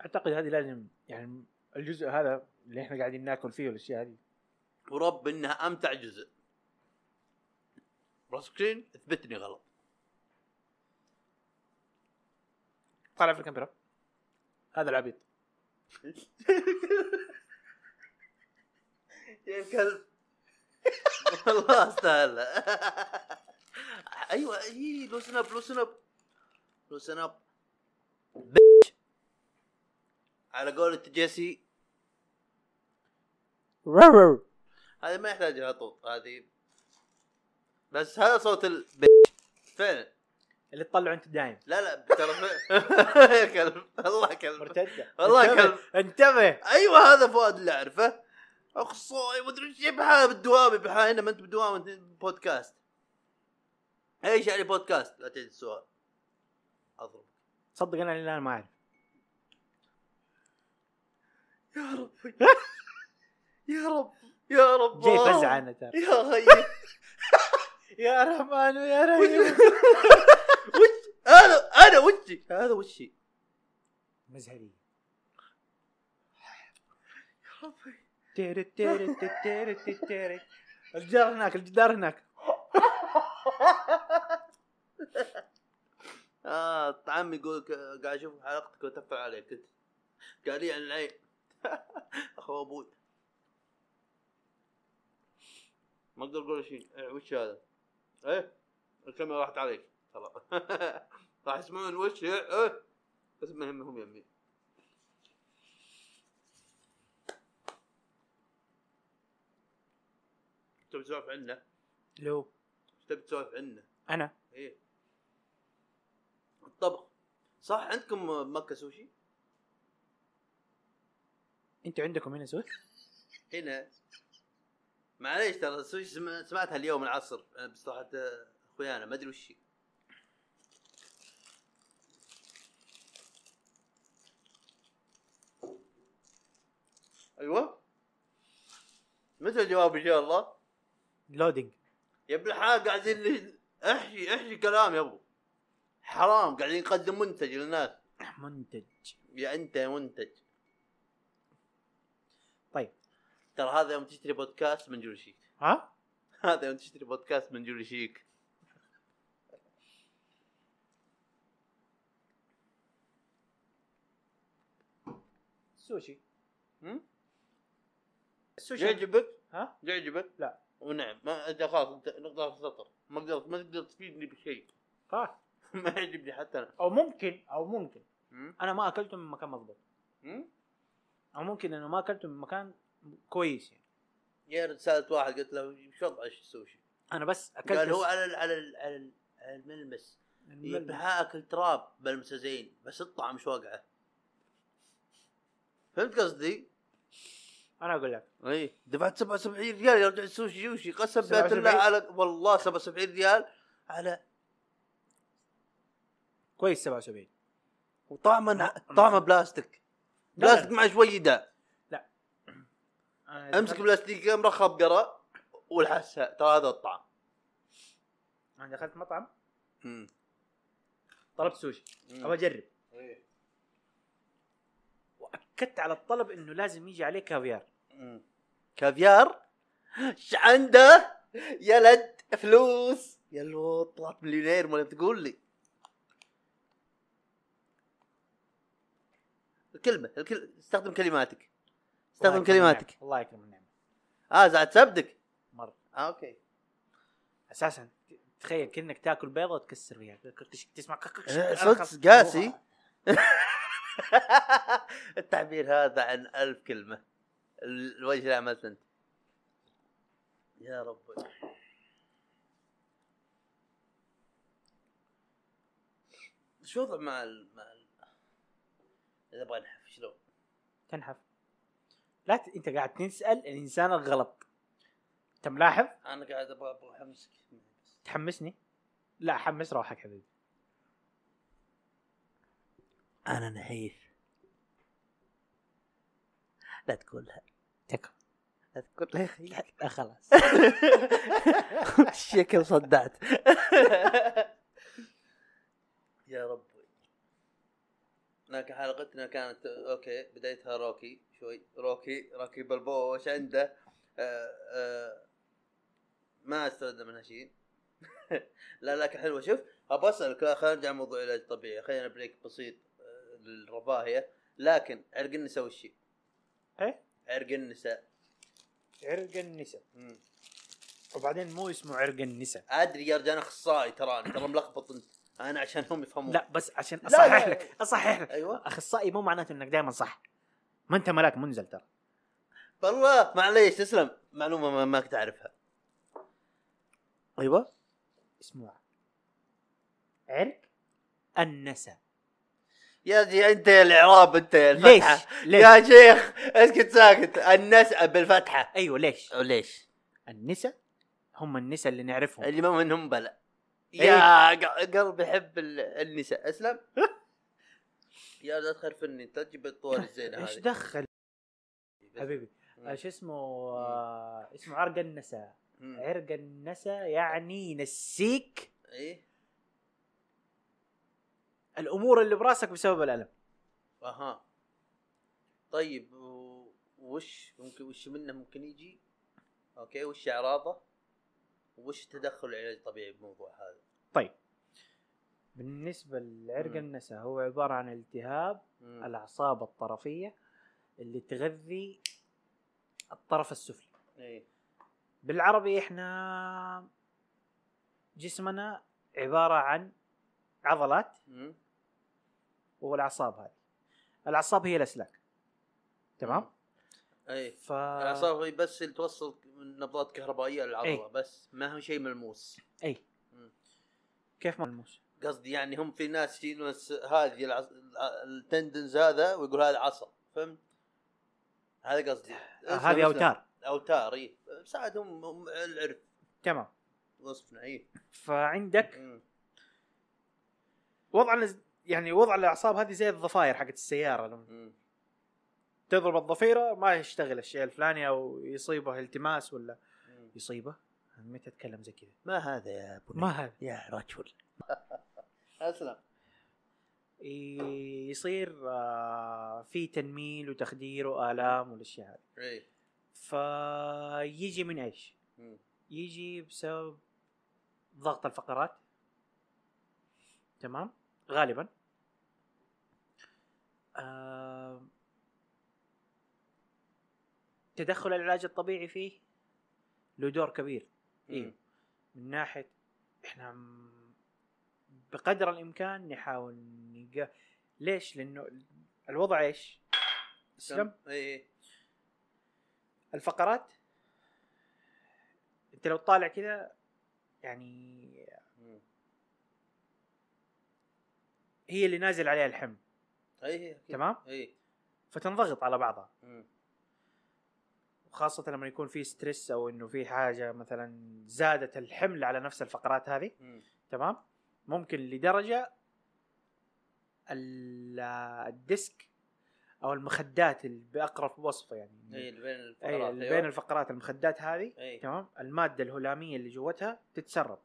أعتقد هذه لازم يعني الجزء هذا اللي إحنا قاعدين ناكل فيه والأشياء هذه. ورب إنها أمتع جزء. راسكين اثبتني غلط. طالع في الكاميرا. هذا العبيط. [LAUGHS] يا كلب. والله استاهل [LAUGHS] أيوه اي لو سناب لو سناب لو سناب بيتش. على قولة جيسي. هذه ما يحتاج لها طوط هذه. بس هذا صوت ال فعلا اللي تطلعه أنت دايم. لا لا ترى [LAUGHS] يا كلب والله كلب. مرتدة. والله. كلب. انتبه. أيوه هذا فؤاد اللي أعرفه. أخصائي مدري إيش بحال بالدوام بحال هنا ما أنت بالدوام أنت بودكاست. إيش يعني بودكاست؟ لا تعيد السؤال. اضرب صدق أنا الآن ما أعرف. يا رب [LAUGHS] يا رب يا رب. جاي فزع أنا ترى. يا غي [LAUGHS] يا رحمن يا رحيم. وش؟ هذا أنا وشي. هذا وشي. مزهري تيرت تيرت تيرت تيرت الجدار هناك الجدار هناك. [LAUGHS] آه عمي يقول قاعد أشوف حلقتك وتفل عليك. قال لي عن العين. [LAUGHS] اخو أبوي ما أقدر أقول شيء. إيه، وش هذا؟ إيه الكاميرا راحت عليك. خلاص [LAUGHS] راح يسمعون وش إيه. بس ما يهمهم يمي تبي تسولف عنه؟ لو. تبي تسولف عنه؟ أنا. إيه. الطبخ. صح عندكم مكة سوشي؟ أنتوا عندكم هنا سوي؟ هنا. معليش ترى سم- سمعتها اليوم العصر أنا بصراحة أخوي أنا ما أدري وش. أيوه. متى الجواب إن شاء الله؟ لودينج. يا ابن الحلال قاعدين احشي احشي كلام يا أبو. حرام قاعدين نقدم منتج للناس. منتج. يا أنت يا منتج طيب ترى هذا يوم تشتري بودكاست من جولي شيك. [LAUGHS] ها؟ هذا يوم تشتري بودكاست من جولي شيك. سوشي؟ السوشي يعجبك؟ ها؟ يعجبك؟ لا. ونعم ما انت خلاص أنت نقطة في السطر. ما قدرت ما تقدر تفيدني بشيء. [LAUGHS] ها [LAUGHS] ما يعجبني حتى أنا. أو ممكن أو ممكن؟ أنا ما أكلته من مكان مضبوط؟ أو ممكن إنه ما أكلته من مكان كويس يعني يا رجل سألت واحد قلت له وش وضع السوشي؟ أنا بس أكلت قال هو على ال على ال على, ال على الملمس. يبها اكل تراب بلمسه زين بس الطعم مش واقعه فهمت قصدي؟ أنا أقول لك. إي. دفعت 77 ريال يرجع السوشي يوشي قسم بالله 77 على والله 77 ريال على كويس 77 وطعمه طعمه بلاستيك. لا، لا. بلاستيك مع شوي أنا امسك دخلت- بلاستيك مرخب قرأ والحسها ترى هذا الطعم. أنا دخلت مطعم. مم. طلبت سوشي. أبغى أجرب. إيه. وأكدت على الطلب إنه لازم يجي عليه كافيار. مم. كافيار؟ إيش عنده؟ يا ولد فلوس. يا لو طلعت مليونير ولا تقول لي. الكلمة الكل... استخدم كلماتك. استخدم كلماتك. الله يكرم النعمه آه زعت سبدك مرة. آه أوكي. أساسا تخيل كأنك تاكل بيضة وتكسر فيها. تسمع آه، صدق قاسي. [LAUGHS] التعبير هذا عن ألف كلمة. ال- الوجه اللي عملت أنت. يا ربي. شو وضع مع ال... مع ال... إذا أبغى انحف شلون؟ تنحف. لا ت... انت قاعد تسأل الإنسان الغلط. انت ملاحظ؟ أنا قاعد أبغى أبغى أحمسك. تحمسني؟ لا حمس روحك حبيبي. أنا نحيف. لا تقولها. تكفى. لا يا أخي لا خلاص. [LAUGHS] الشكل صدعت. [LAUGHS] يا ربي لكن حلقتنا كانت okay بدايتها rocky شوي. Rocky Rocky Balboa وش عنده. آه آه ما أستفدنا منها شيء. [LAUGHS] لا لكن حلوة شوف ابى اسالك خلينا نرجع موضوع العلاج الطبيعي. خلينا break بسيط آه، للرفاهيه لكن عرق النساء وش هي؟ إيه؟ عرق النساء. عرق النساء. وبعدين مو اسمه عرق النساء. أدري يا رجال أنا اخصائي تراني. ترى ملخبط أنت. أنا عشان هم يفهمون. لا بس عشان لا، أصحح لا. لك أصحح لك. أيوه. أخصائي مو معناته إنك دائما صح. ما أنت ملاك منزل ترى. والله معليش تسلم. معلومة ما, ما كنت أعرفها. أيوه. اسمه عرق النسا. يا جي أنت يا الإعراب أنت يا ليش؟ الفتحه ليش؟ يا شيخ اسكت ساكت. النسأ بالفتحة. أيوه ليش؟ ليش؟ النسا هم النسا اللي نعرفهم. اللي ما منهم بلا. يا ق- قلبي يحب ال- النساء. أسلم. [LAUGHS] يا لا تخرفني انت تجيب الطول الزينة إيش هذه. دخل؟ حبيبي شو اسمه آه، اسمه عرق النسا مم. عرق النسا يعني ينسيك إيه. الأمور اللي براسك بسبب الألم. أها. طيب وش ممكن وش منه ممكن يجي؟ أوكي وش إعراضه؟ وش تدخل العلاج الطبيعي بالموضوع هذا؟ طيب. بالنسبة لعرق. النسا هو عبارة عن التهاب مم. الأعصاب الطرفية اللي تغذي الطرف السفلي. إيه بالعربي إحنا جسمنا عبارة عن عضلات مم. والأعصاب هذه. الأعصاب هي الأسلاك. تمام؟ إيه ف الأعصاب هي بس اللي توصل نبضات كهربائية للعضلة إيه. بس ما هو شيء ملموس أي. كيف ملموس قصدي يعني هم في ناس يشيلون هذه العص... التندنز هذا ويقول هذا عصب فهمت؟ هذا قصدي هذه أوتار أوتار إي ساعدهم هم العرف تمام وصفنا إي فعندك. وضع يعني وضع الأعصاب هذه زي الضفاير حقت السيارة. تضرب الضفيرة ما يشتغل الشيء الفلاني أو يصيبه التماس ولا. يصيبه؟ متى أتكلم زي كذا؟ ما هذا يا أبو ما هذا. يا رجل. [LAUGHS] أسلم. يصير آه، في تنميل وتخدير وآلام والأشياء هذه. إي. فيجي من إيش؟ مم. يجي بسبب ضغط الفقرات. تمام؟ غالبا. آه تدخل العلاج الطبيعي فيه له دور كبير أيوه. من ناحية إحنا بقدر الإمكان نحاول نلقى ليش؟ لأنه الوضع إيش؟ اسلم اي الفقرات أنت لو تطالع كذا يعني. هي اللي نازل عليها الحمل اي أكيد. تمام؟ اي فتنضغط على بعضها مم. وخاصة لما يكون في stress أو إنه في حاجة مثلا زادت الحمل على نفس الفقرات هذه. تمام؟ ممكن لدرجة ال- ال disc أو المخدات اللي بأقرب وصفة يعني إي اللي بين الفقرات اي اللي أيوة. بين الفقرات المخدات هذه إي تمام المادة الهلامية اللي جوتها تتسرب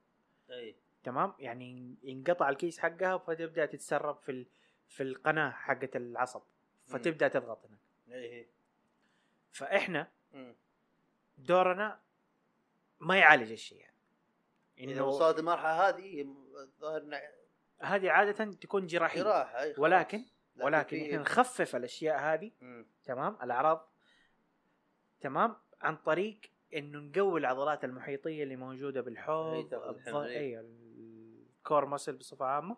إي تمام يعني ينقطع الكيس حقها فتبدأ تتسرب في ال... في القناة حقت العصب فتبدأ تضغط هناك إي فإحنا. دورنا ما يعالج الشيء يعني إذا انه وصلت المرحلة هذه الظاهر هذه عادة تكون جراحية جراحة. ولكن لكن ولكن إحنا نخفف الأشياء هذه مم. تمام الأعراض تمام عن طريق إنه نقوي العضلات المحيطية اللي موجودة بالحوض هي تاخذ الظ- الحمل، إيه. إي الكور مسل بصفة عامة.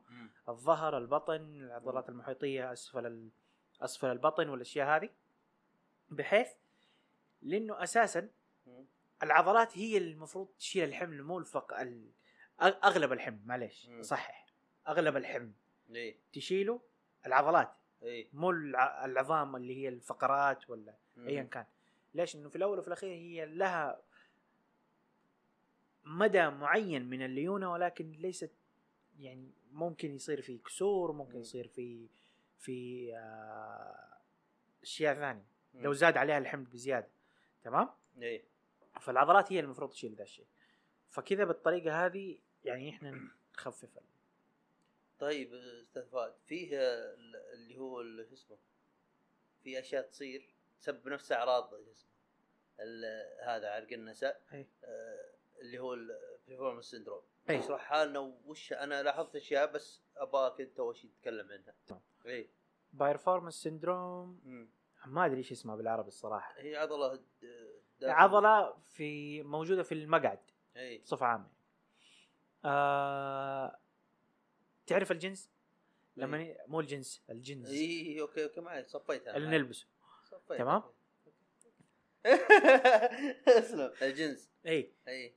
الظهر البطن العضلات المحيطية أسفل. أسفل البطن والأشياء هذه بحيث لأنه أساسا. العضلات هي المفروض تشيل الحمل مو الفق ال... أغلب الحمل معليش. صحح أغلب الحمل إي تشيله العضلات إي مو الع... العظام اللي هي الفقرات ولا. ايا كان ليش إنه في الأول وفي الأخير هي لها مدى معين من الليونة ولكن ليست يعني ممكن يصير في كسور ممكن مم. يصير في في آه، أشياء ثانية مم. لو زاد عليها الحمل بزيادة تمام؟ اي فالعضلات هي المفروض تشيل ذا الشيء. فكذا بالطريقة هذه يعني إحنا نخفف ال- طيب أستاذ فهد فيه ال- اللي هو شو اسمه؟ في أشياء تصير تسبب نفس أعراض شو اسمه؟ هذا عرق النساء. آه، اللي هو ال piriformis syndrome أي. اشرحها لنا وش أنا لاحظت أشياء بس ابغاك أنت اول شيء تتكلم عنها. تمام. إي. piriformis syndrome. ما أدري إيش اسمها بالعربي الصراحة. هي عضلة عضلة في موجودة في المقعد إي. بصفة عامة. آه تعرف الجنس؟ لما ن- مو الجنس الجينز. إي okay okay معي صفيتها اللي. نلبسه صفيتها. تمام؟ [LAUGHS] اسلم. الجنس. إي. إي.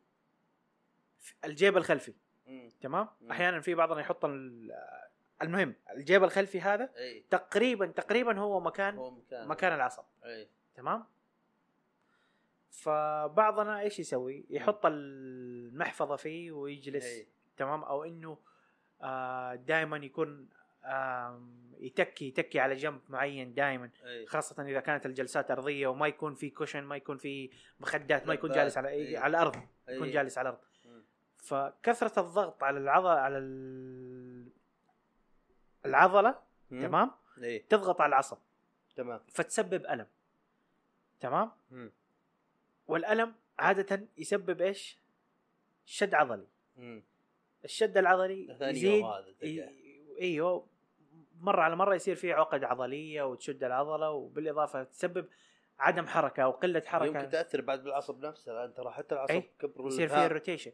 الجيب الخلفي. مم. تمام؟ مم. أحيانا في بعضنا يحط المهم الجيب الخلفي هذا إي. تقريبا تقريبا هو مكان هو مكان. مكان العصب. إي. تمام؟ فبعضنا إيش يسوي؟ يحط المحفظة فيه ويجلس إي. تمام؟ أو إنه آه دائما يكون آم، يتكي يتكي على جنب معين دائما إي. خاصة إذا كانت الجلسات أرضية وما يكون في cushion ما يكون في مخدات ما يكون جالس على إيه. على الأرض يكون. جالس على الأرض. مم. فكثرة الضغط على العضلة على ال- العضلة مم. تمام إي تضغط على العصب تمام فتسبب ألم تمام مم. والألم عادة يسبب إيش؟ شد عضلي مم. الشد العضلي يزيد أيوه مرة على مرة يصير في عقد عضلية وتشد العضلة وبالإضافة تسبب عدم حركة أو قلة يمكن حركه تأثر بعد بالعصب نفسه لأن ترى حتى العصب إيه. كبر يصير فيه ال irritation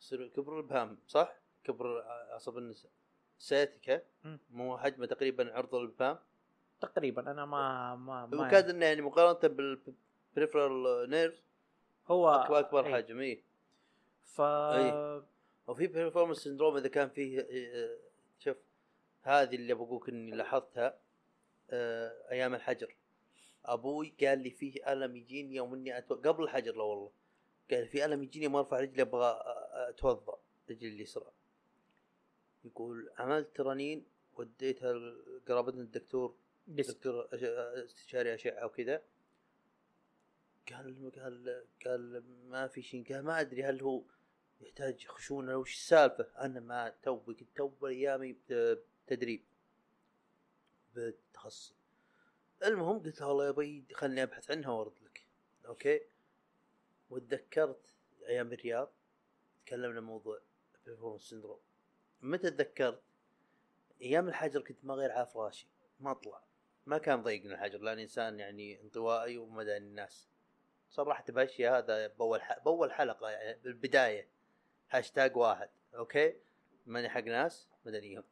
يصير كبر الابهام صح؟ كبر عصب النساء sciatica مم. مو حجمه تقريبا عرض الابهام تقريبا أنا ما ما, ما وكاد إنه يعني مقارنة بال peripheral nerve هو اكبر أكبر إيه. حجم اي ف إيه. وفي piriformis syndrome إذا كان فيه آه، شوف هذه اللي بقولك إني لاحظتها آه، أيام الحجر أبوي قال لي فيه ألم يجيني يوم إني أتو... قبل الحجر لا والله قال في ألم يجيني يوم أرفع رجلي أبغى أتوضأ رجلي اليسرى يقول عملت رنين وديتها لقرابتنا الدكتور. دكتور استشاري أشعة وكذا قال قال قال ما في شيء قال ما أدري هل هو يحتاج خشونة وش السالفة. أنا ما تو كنت تو ايامي تدريب بالتخصص. المهم قلت له والله يا أبي خلني أبحث عنها وأرد لك. okay. وتذكرت أيام الرياض تكلمنا موضوع piriformis syndrome متى تذكرت؟ أيام الحجر كنت ما غير على فراشي ما اطلع ما كان ضيقني الحجر لأن إنسان يعني انطوائي ومداني الناس. صرحت بهالشيء هذا بأول. بأول حلقة يعني بالبداية. هاشتاج واحد okay؟ ماني حق ناس مدنيهم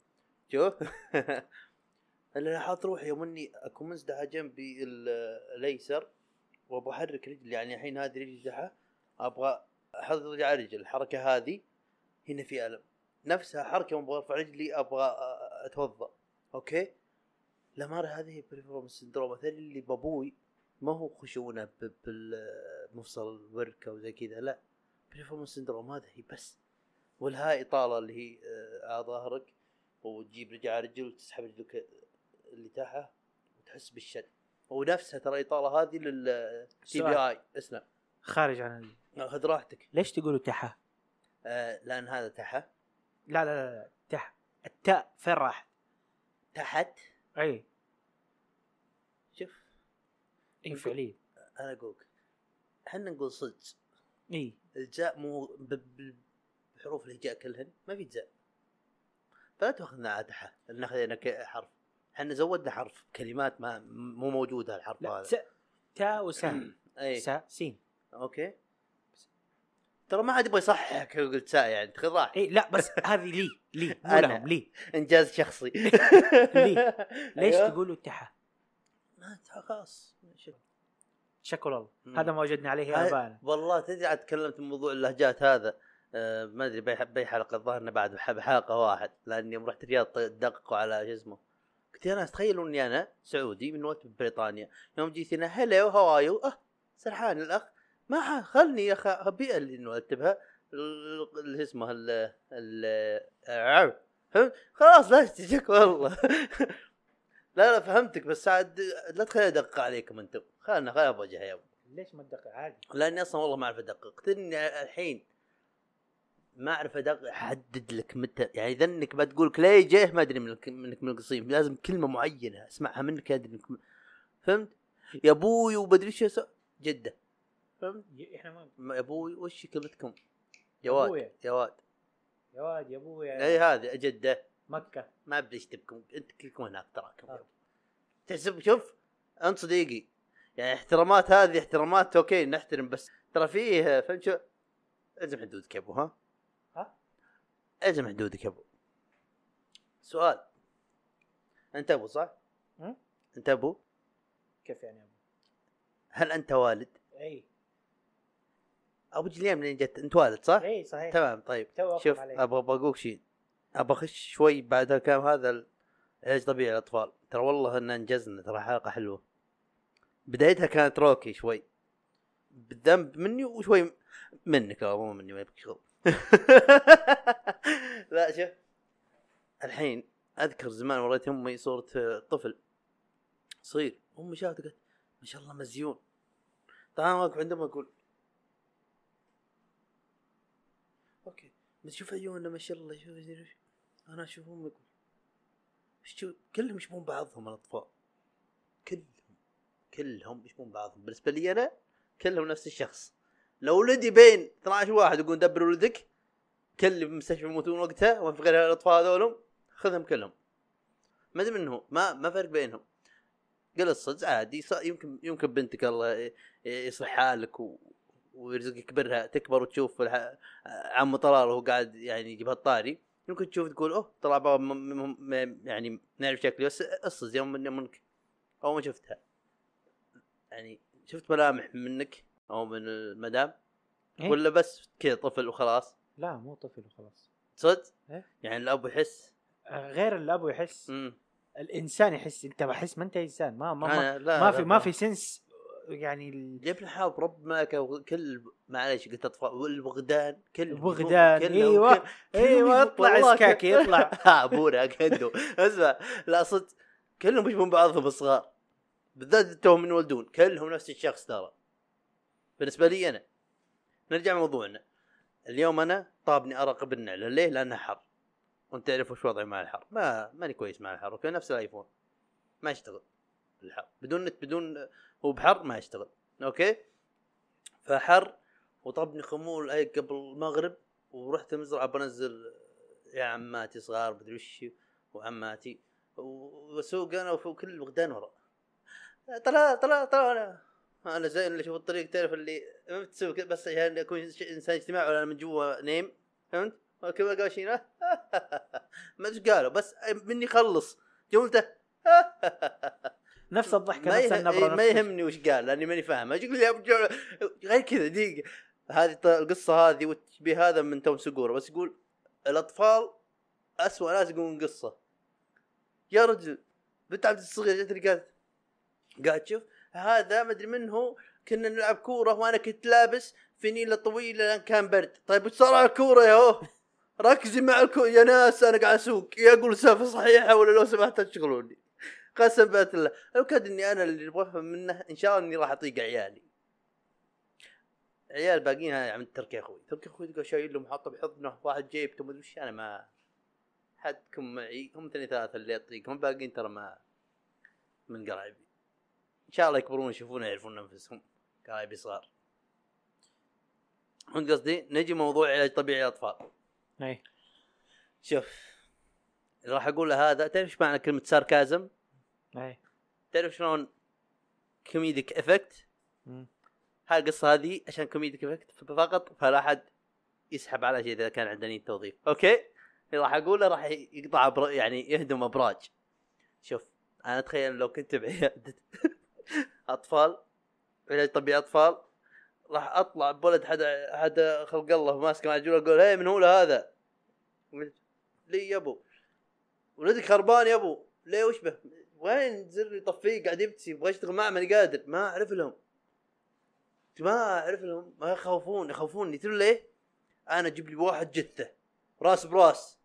شوف [LAUGHS] اللي لاحظت روحي يوم إني اكون منزدح جنبي ال- الأيسر وأبغى أحرك رجلي. يعني الحين هذه رجلي تحا أبغى رجلي على رجل الحركة هذه هنا في ألم. نفسها حركة يوم أبغى ارفع رجلي أبغى أتوضأ. okay؟ الاماره هذه piriformis syndrome مثل اللي بابوي ما هو خشونة بالمفصل الوركه وزي كذا لا. piriformis syndrome هذا هي بس. والهاي اطاله اللي هي على ظهرك وتجيب رجل على رجل وتسحب رجلك اللي تحت وتحس بالشد. ونفسها ترى الاطاله هذه لل ITB سؤال. اي اسمع. خارج عن ال... خذ راحتك. ليش تقولوا تحا؟ آه لأن هذا تحت لا لا لا, لا. تحا التاء فين راحت؟ تحت. أي. شوف. اي فعليا أنا أقولك. إحنا نقول صدق. إي. الجاء مو بحروف الهجاء كلهن ما في جاء. فلا تأخذنا على تحت نأخذ هنا ك- حرف. إحنا زودنا حرف كلمات ما مو موجودة الحرف هذا. س... تاء وسا إي. سا سين. okay. ترى ما حد يبغى يصححك قلت يعني راحتك اي لا بس [LAUGHS] هذه لي لي مو أنا. لهم لي إنجاز شخصي [LAUGHS] ليه؟ [LAUGHS] ليش أيوه. تقولوا تحا؟ ما خلاص شوف. شكر الله مم. هذا ما وجدنا عليه ابانا والله تدري عاد تكلمت في موضوع اللهجات هذا آه ما أدري بأي حلقة الظاهر إنه بعد بح- بحلقة واحد لأني يوم رحت الرياض دققوا على شو اسمه قلت يا ناس تخيلوا إني أنا سعودي من وقت بريطانيا يوم جيت هنا هلو هاو يو أه سرحان الأخ ما خلني يا أخي ابي اللي نرتبها ال- اللي اسمه ال ال. فهمت خلاص لا تجيك والله. [LAUGHS] لا لا فهمتك بس عاد لا تخليني أدقق عليكم أنتم. خلنا خلنا بوجه يا ابو ليش ما تدقق؟ عادي؟ لأني أصلا والله ما أعرف أدقق. تدري الحين ما أعرف أدقق أحدد لك متى. يعني اذا انك بتقول كلاي جيه ما أدري منك منك من القصيم. لازم كلمة معينة أسمعها منك أدري انك م- فهمت؟ يا أبوي وبدري يسوي جدة. فهمت؟ إحنا ما أبوي وش كلمتكم؟ جواد أبويا. جواد يا ابويا اي هذه جده مكة ما أدري إيش تبكم أنت كلكم هناك تراكم آه. تحسب شوف أنت صديقي يعني احترامات هذه احترامات أوكي نحترم بس ترى فيه فهمت شو الزم حدودك يا أبو ها ها؟ الزم حدودك يا أبو سؤال أنت أبو صح؟ هم؟ أنت أبو كيف يعني أبو؟ هل أنت والد؟ أي أبو جليان منين جت انت والد صح؟ إي صحيح. تمام طيب. شوف. أبغى بقولك شيء أبغى أخش شوي بعد الكلام هذا علاج طبيعي للأطفال. ترى والله إن أنجزنا ترى حلقة حلوة. بدايتها كانت روكي شوي. بالذنب مني وشوي منك مو مني ما يبك شغل. [LAUGHS] لا شوف. الحين أذكر زمان وريت أمي صورة طفل صغير. أمي شافت قالت ما شاء الله مزيون. طبعا واقف عندهم أقول بس شوف عيوننا ما شاء الله شوف شوف- أنا اشوفهم أقول شو كلهم يشبهون بعضهم الأطفال. كلهم كلهم يشبهون بعضهم. بالنسبة لي أنا كلهم نفس الشخص. لو ولدي بين 12 واحد يقول دبر ولدك كل بمستشفى يموتون وقتها وما في غير الأطفال هذولهم خذهم كلهم. ما أدري منهم. ما ما فرق بينهم. قل الصدق عادي. يمكن يمكن بنتك الله يصلح حالك و... ويرزقك برها تكبر وتشوف. عم طلال وهو قاعد يعني يجيب الطاري يمكن تشوف تقول أوه طلع بابا م... م... يعني نعرف شكلي بس الصدق يوم من منك أو ما شفتها. يعني شفت ملامح منك أو من المدام؟ إيه؟ ولا بس كذا طفل وخلاص؟ لا مو طفل وخلاص. صدق؟ إيه؟ يعني الأب يحس؟ آه، غير الأب يحس. الإنسان يحس. أنت بحس ما أنت إنسان. ما ما ما, لا ما لا في لا. ما في سنس يعني ال- يا ابن الحلال رب ملكه وكل معليش قلت أطفال والبغدان كل البغدان، أيوة. أيوه اطلع اسكاكي يطلع ابونا [LAUGHS] كندو اسمع لا صدق كلهم يشبهون بعضهم الصغار بالذات توهم من يولدون كلهم نفس الشخص ترى. بالنسبة لي أنا نرجع لموضوعنا. اليوم أنا طابني أرق بالنعله ليه؟ لانها حر. وأنت تعرف وش وضعي مع الحر. ما ماني كويس مع الحر okay نفس ال iPhone. ما يشتغل الحر بدون نت بدون هو بحر ما يشتغل. okay؟ فحر وطبني خمول أي قبل المغرب ورحت المزرعه بنزل يا عماتي صغار بدري وش وعماتي واسوق أنا وكل الوغدان ورا طلع طلع طلع أنا أنا زي اللي أشوف الطريق تعرف اللي ما بتسوي كذا بس عشان أكون ش- إنسان اجتماعي ولا من جوا نيم فهمت؟ كذا قال شيء [LAUGHS] ما إيش قالوا بس مني خلص. جملته؟ [LAUGHS] نفس الضحكة ما, نفس. النبرة إيه، ما يهمني وش قال لأني ماني فاهم. أجي لي جعل- غير كذا دقيقة. هذه القصة هذه والتشبيه هذا من توم سقوره بس يقول الأطفال اسوء ناس يقولون قصة. يا رجل بنت عبد الصغير جت قالت قالت شوف هذا ما أدري من هو كنا نلعب كورة وأنا كنت لابس فنيلة طويلة لأن كان برد. طيب وش صار على الكورة يا هو؟ ركزي مع الكوره يا ناس أنا قاعد أسوق. يا أقول سالفه صحيحة ولا لو سمحت تشغلوني. قسم بالله لو إني أنا اللي أبغى افهم منه إن شاء الله إني راح أطيق عيالي. عيال باقيين هاي عند تركي أخوي. تركي أخوي تلقى شايل له محطة بحضنه واحد جيبته ما ادري وش أنا ما حدكم معي. هم اثنين ثلاثة اللي اطيقهم الباقيين ترى ما من قرايبي. إن شاء الله يكبرون يشوفون يعرفون أنفسهم. قرايبي صغار. فهمت قصدي؟ نجي موضوع علاج طبيعي للأطفال. أي. شوف اللي راح اقوله هذا. تعرف إيش معنى كلمة ساركازم؟ اي تعرف شلون comedic effect. هاي القصة هذه عشان comedic effect فقط فلا أحد يسحب على شيء إذا كان عنده نية توظيف okay؟ اللي راح أقوله راح يقطع أبر... يعني يهدم أبراج. شوف أنا أتخيل لو كنت بعياده [LAUGHS] أطفال علاج طبيعي أطفال راح أطلع بولد حدا حدا خلق الله ماسك معجون أقول هي من هو هذا؟ ليه يا أبو. ولدك خربان يا أبو. ليه وش به؟ وين زر يطفيه قاعد يبكي؟ يبغى يشتغل معه ماني قادر. ما أعرف لهم. ما أعرف لهم. ما يخوفون. يخوفوني. تدري ليه؟ أنا أجيب لي واحد جثة. راس براس.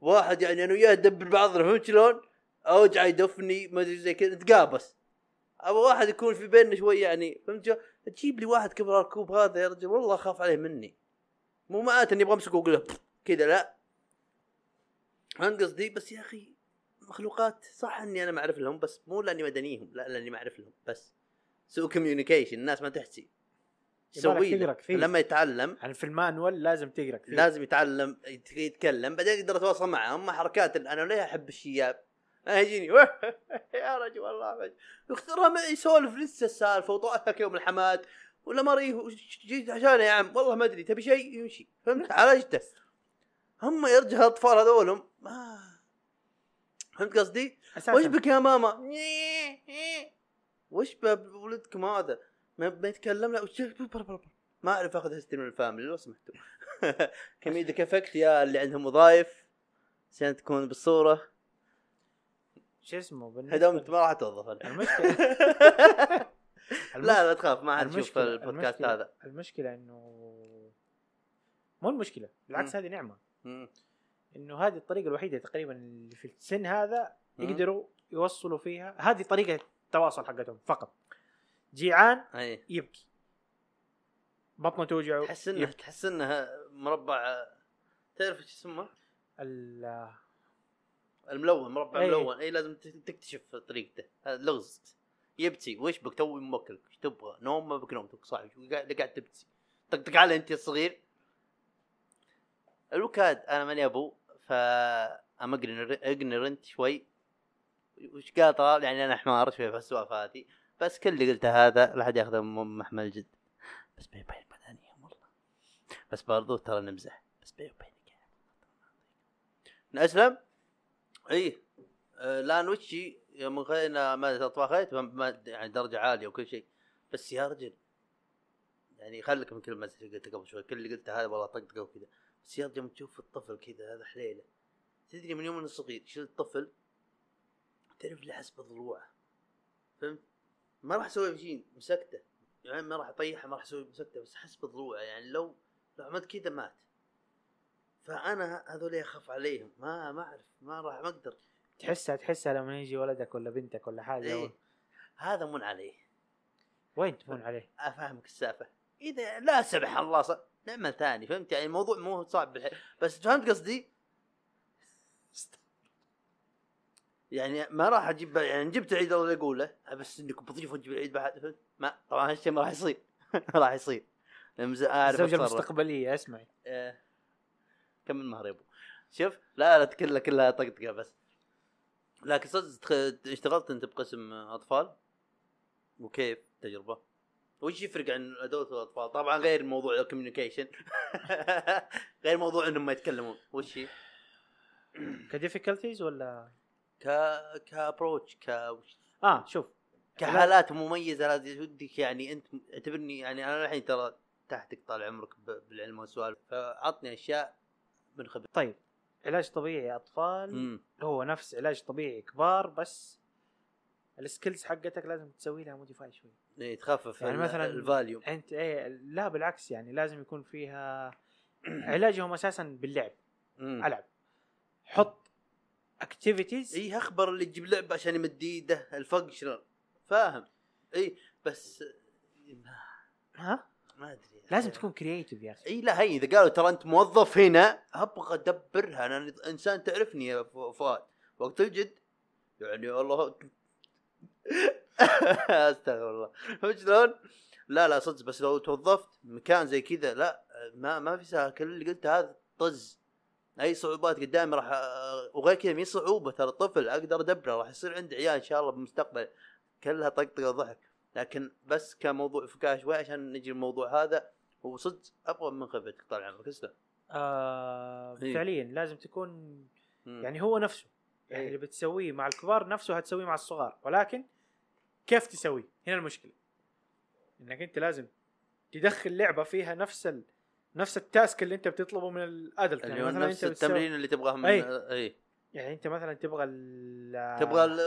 واحد يعني أنا وياه ندبر بعضنا فهمت شلون؟ اوجع يدفني ما أدري زي كذا. نتقابس. أبغى واحد يكون في بيننا شوي يعني فهمت شلون؟ تجيب لي واحد كبر الكوب هذا. يا رجل والله اخاف عليه مني. مو معناته إني أبغى أمسكه وأقول كذا لا. فهمت قصدي بس يا أخي مخلوقات صح إني أنا ما أعرف لهم بس مو لأني مدنيهم لا لأني ما أعرف لهم بس. سوء communication الناس ما تحسي. يبغالك سوي تقرأ له. كثير. لما يتعلم. يعني في ال manual لازم تقرأ كثير. لازم يتعلم يت- يتكلم بعدين يقدر يتواصل معه اما حركات أنا ليه أحب الشياب؟ أنا يجيني. [LAUGHS] يا رجل والله معي يسولف لسه السالفة وطلعتك يوم الحماد ولا مريه جيت عشان يا عم والله ما أدري تبي شيء؟ يمشي. فهمت؟ عالجته هم يرجع الأطفال هذولهم. ما فهمت قصدي؟ وش بك يا ماما؟ [LAUGHS] وش بولدكم هذا؟ ما يتكلم لا. ما أعرف أخذ history من ال family لو سمحتوا [LAUGHS] comedic effect يا اللي عندهم وظايف عشان تكون بالصورة شو اسمه بالنسبة هدوم أنت ما راح توظف أنا. [LAUGHS] المشكلة لا لا تخاف ما حد يشوف البودكاست هذا المشكلة إنه مو المشكلة بالعكس. هذه نعمة مم. إنه هذه الطريقة الوحيدة تقريبا اللي في السن هذا. يقدروا يوصلوا فيها هذه طريقة التواصل حقتهم فقط. جيعان أي. يبكي. بطنه توجعه تحس انه. تحس إنه مربع تعرف إيش اسمه؟ ال- الملون مربع أي. ملون. اي لازم تكتشف طريقته. هذا لغز. يبكي. وش بك؟ توي موكلك إيش تبغى؟ نوم؟ ما بك نوم. صاحي. قاعد قاعد تبكي؟ طقطق على أنت الصغير. الوكاد أنا ماني ابو ف I'm ignorant شوي. وش قاطره يعني أنا حمار شوي في السوالف هذه بس كل اللي قلته هذا لا حد يأخذه محمل جد. بس بيني وبين بدنيهم والله. بس برضو ترى نمزح. بس بيني وبينك يعني. أسلم؟ اي آه، الآن وشي يوم خذيت ما- ما- يعني درجة عالية وكل شيء. بس يا رجل. يعني خليك من كلمه اللي قلتها قبل شوي. كل اللي قلته هذا والله طقطقة وكذا. بس يا لما تشوف الطفل كذا هذا حليله. تدري من يوم إنه صغير شيل الطفل؟ تعرف اللي حسب ضلوعه. فهمت؟ ما راح أسوي شيء مسكته. يعني ما راح اطيحه ما راح أسوي مسكته بس حسب ضلوعه. يعني لو لو عملت كذا مات. فأنا هذول اخاف عليهم. ما ما أعرف ما راح ما أقدر. تحسها تحسها لما يجي ولدك ولا بنتك ولا حاجة إيه. هذا من عليه. وين تكون عليه؟ أفهمك السالفه إذا لا سمح الله ص... نعمل ثاني فهمت؟ يعني الموضوع مو صعب بالحيل بس فهمت قصدي؟ [LAUGHS] يعني ما راح أجيب يعني جبت العيد الله يقوله بس إنك بضيف وتجيب العيد بعد؟ ما طبعا هالشيء ما راح يصير ما [LAUGHS] راح يصير. أتصرف. المستقبلية أسمعي. آه، كم من مهر يا ابو شوف لا لا كلها كلها طقطقة بس. لكن صدق اشتغلت أنت بقسم أطفال؟ وكيف تجربة؟ وش يفرق عن أدوات الأطفال؟ طبعا غير موضوع ال communication [LAUGHS] غير موضوع إنهم ما يتكلمون. وش هي؟ [CLEARS THROAT] ك difficulties ولا؟ ك ك approach ك آه شوف. كحالات مميزة لازم ودك يعني أنت اعتبرني يعني أنا الحين ترى تحتك طال عمرك بالعلم والسوالف. فعطني أشياء من خبرتي طيب. علاج طبيعي أطفال. امم هو نفس علاج طبيعي كبار بس ال skills حقتك لازم تسوي لها modify شوي. إيه، تخفف يعني مثلاً- ال volume أنت إيه لا بالعكس يعني لازم يكون فيها [CLEARS THROAT] علاجهم أساسا باللعب مم. ألعب. حط activities اي أخبر اللي يجيب لعبه عشان يمد إيده ال functional فاهم. اي بس ها؟ ما أدري لازم تكون creative يا أخي. اي لا هي إذا قالوا ترى أنت موظف هنا أبغى أدبرها أنا إنسان تعرفني يا فؤاد. وقت الجد يعني والله [LAUGHS] استغفر الله. فهمت شلون؟ لا لا صدق بس لو توظفت مكان زي كذا لا ما ما في سهل. كل اللي قلته هذا طز. أي صعوبات قدامي راح وغير كذا مي صعوبة. ترى الطفل أقدر أدبره راح يصير عندي عيال إن شاء الله بالمستقبل. كلها طقطقه وضحك لكن بس كموضوع فكاهه شوي عشان نجي الموضوع هذا هو صدق أبغى من خبرتك طال عمرك. اسلم آه إيه. فعليا لازم تكون. يعني هو نفسه. يعني إيه. اللي بتسويه مع الكبار نفسه هتسويه مع الصغار. ولكن كيف تسويه هنا المشكلة. إنك أنت لازم تدخل لعبة فيها نفس ال... نفس ال task اللي أنت بتطلبه من ال adult. يعني مثلا نفس أنت بتسوي التمرين اللي تبغاه من أي. أي. يعني أنت مثلا تبغى ال... تبغى ال-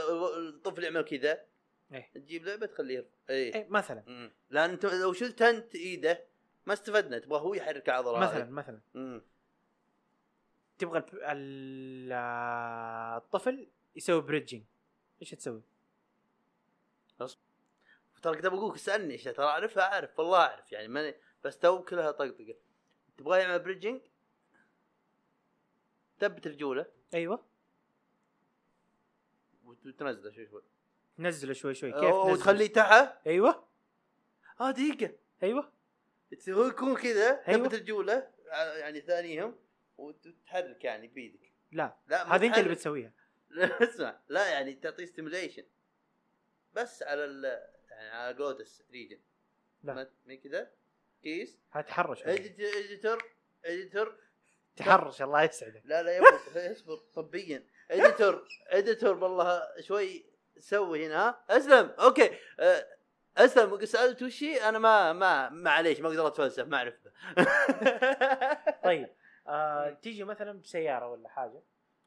الطفل يعمل كذا إيه. تجيب لعبة تخليه أي. إيه مثلا. مم. لأن أنت لو شلت أنت إيده ما استفدنا تبغى هو يحرك عضله مثلا مثلا. امم تبغى الطفل يسوي bridging إيش تسوي؟ ترى كنت بقولك اسألني إيش ترى أعرفها أعرف والله أعرف يعني ماني بس تو كلها طقطقة. تبغى يعمل bridging ثبت رجوله أيوه. وتنزله شوي شوي. نزله شوي شوي. كيف؟ وتخليه تحت؟ أيوه. آه دقيقة. أيوه. هو يكون كذا أيوة. ثبت رجوله ع- يعني ثانيهم وتتحرك يعني بيدك لا لا هذه أنت اللي. بتسويها. [LAUGHS] اسمع لا يعني تعطيه stimulation بس على ال يعني على glutes region لا. ما ما كذا؟ كيس. هتحرش adductor adductor تحرش الله يسعدك. لا لا اصبر طبيا. adductor adductor والله شوي سوي هنا. ها أسلم. okay. آه، أسلم. سألت وش أنا ما ما معليش ما أقدر أتفلسف ما أعرف. [LAUGHS] طيب. آه تيجي مثلا بسيارة ولا حاجة.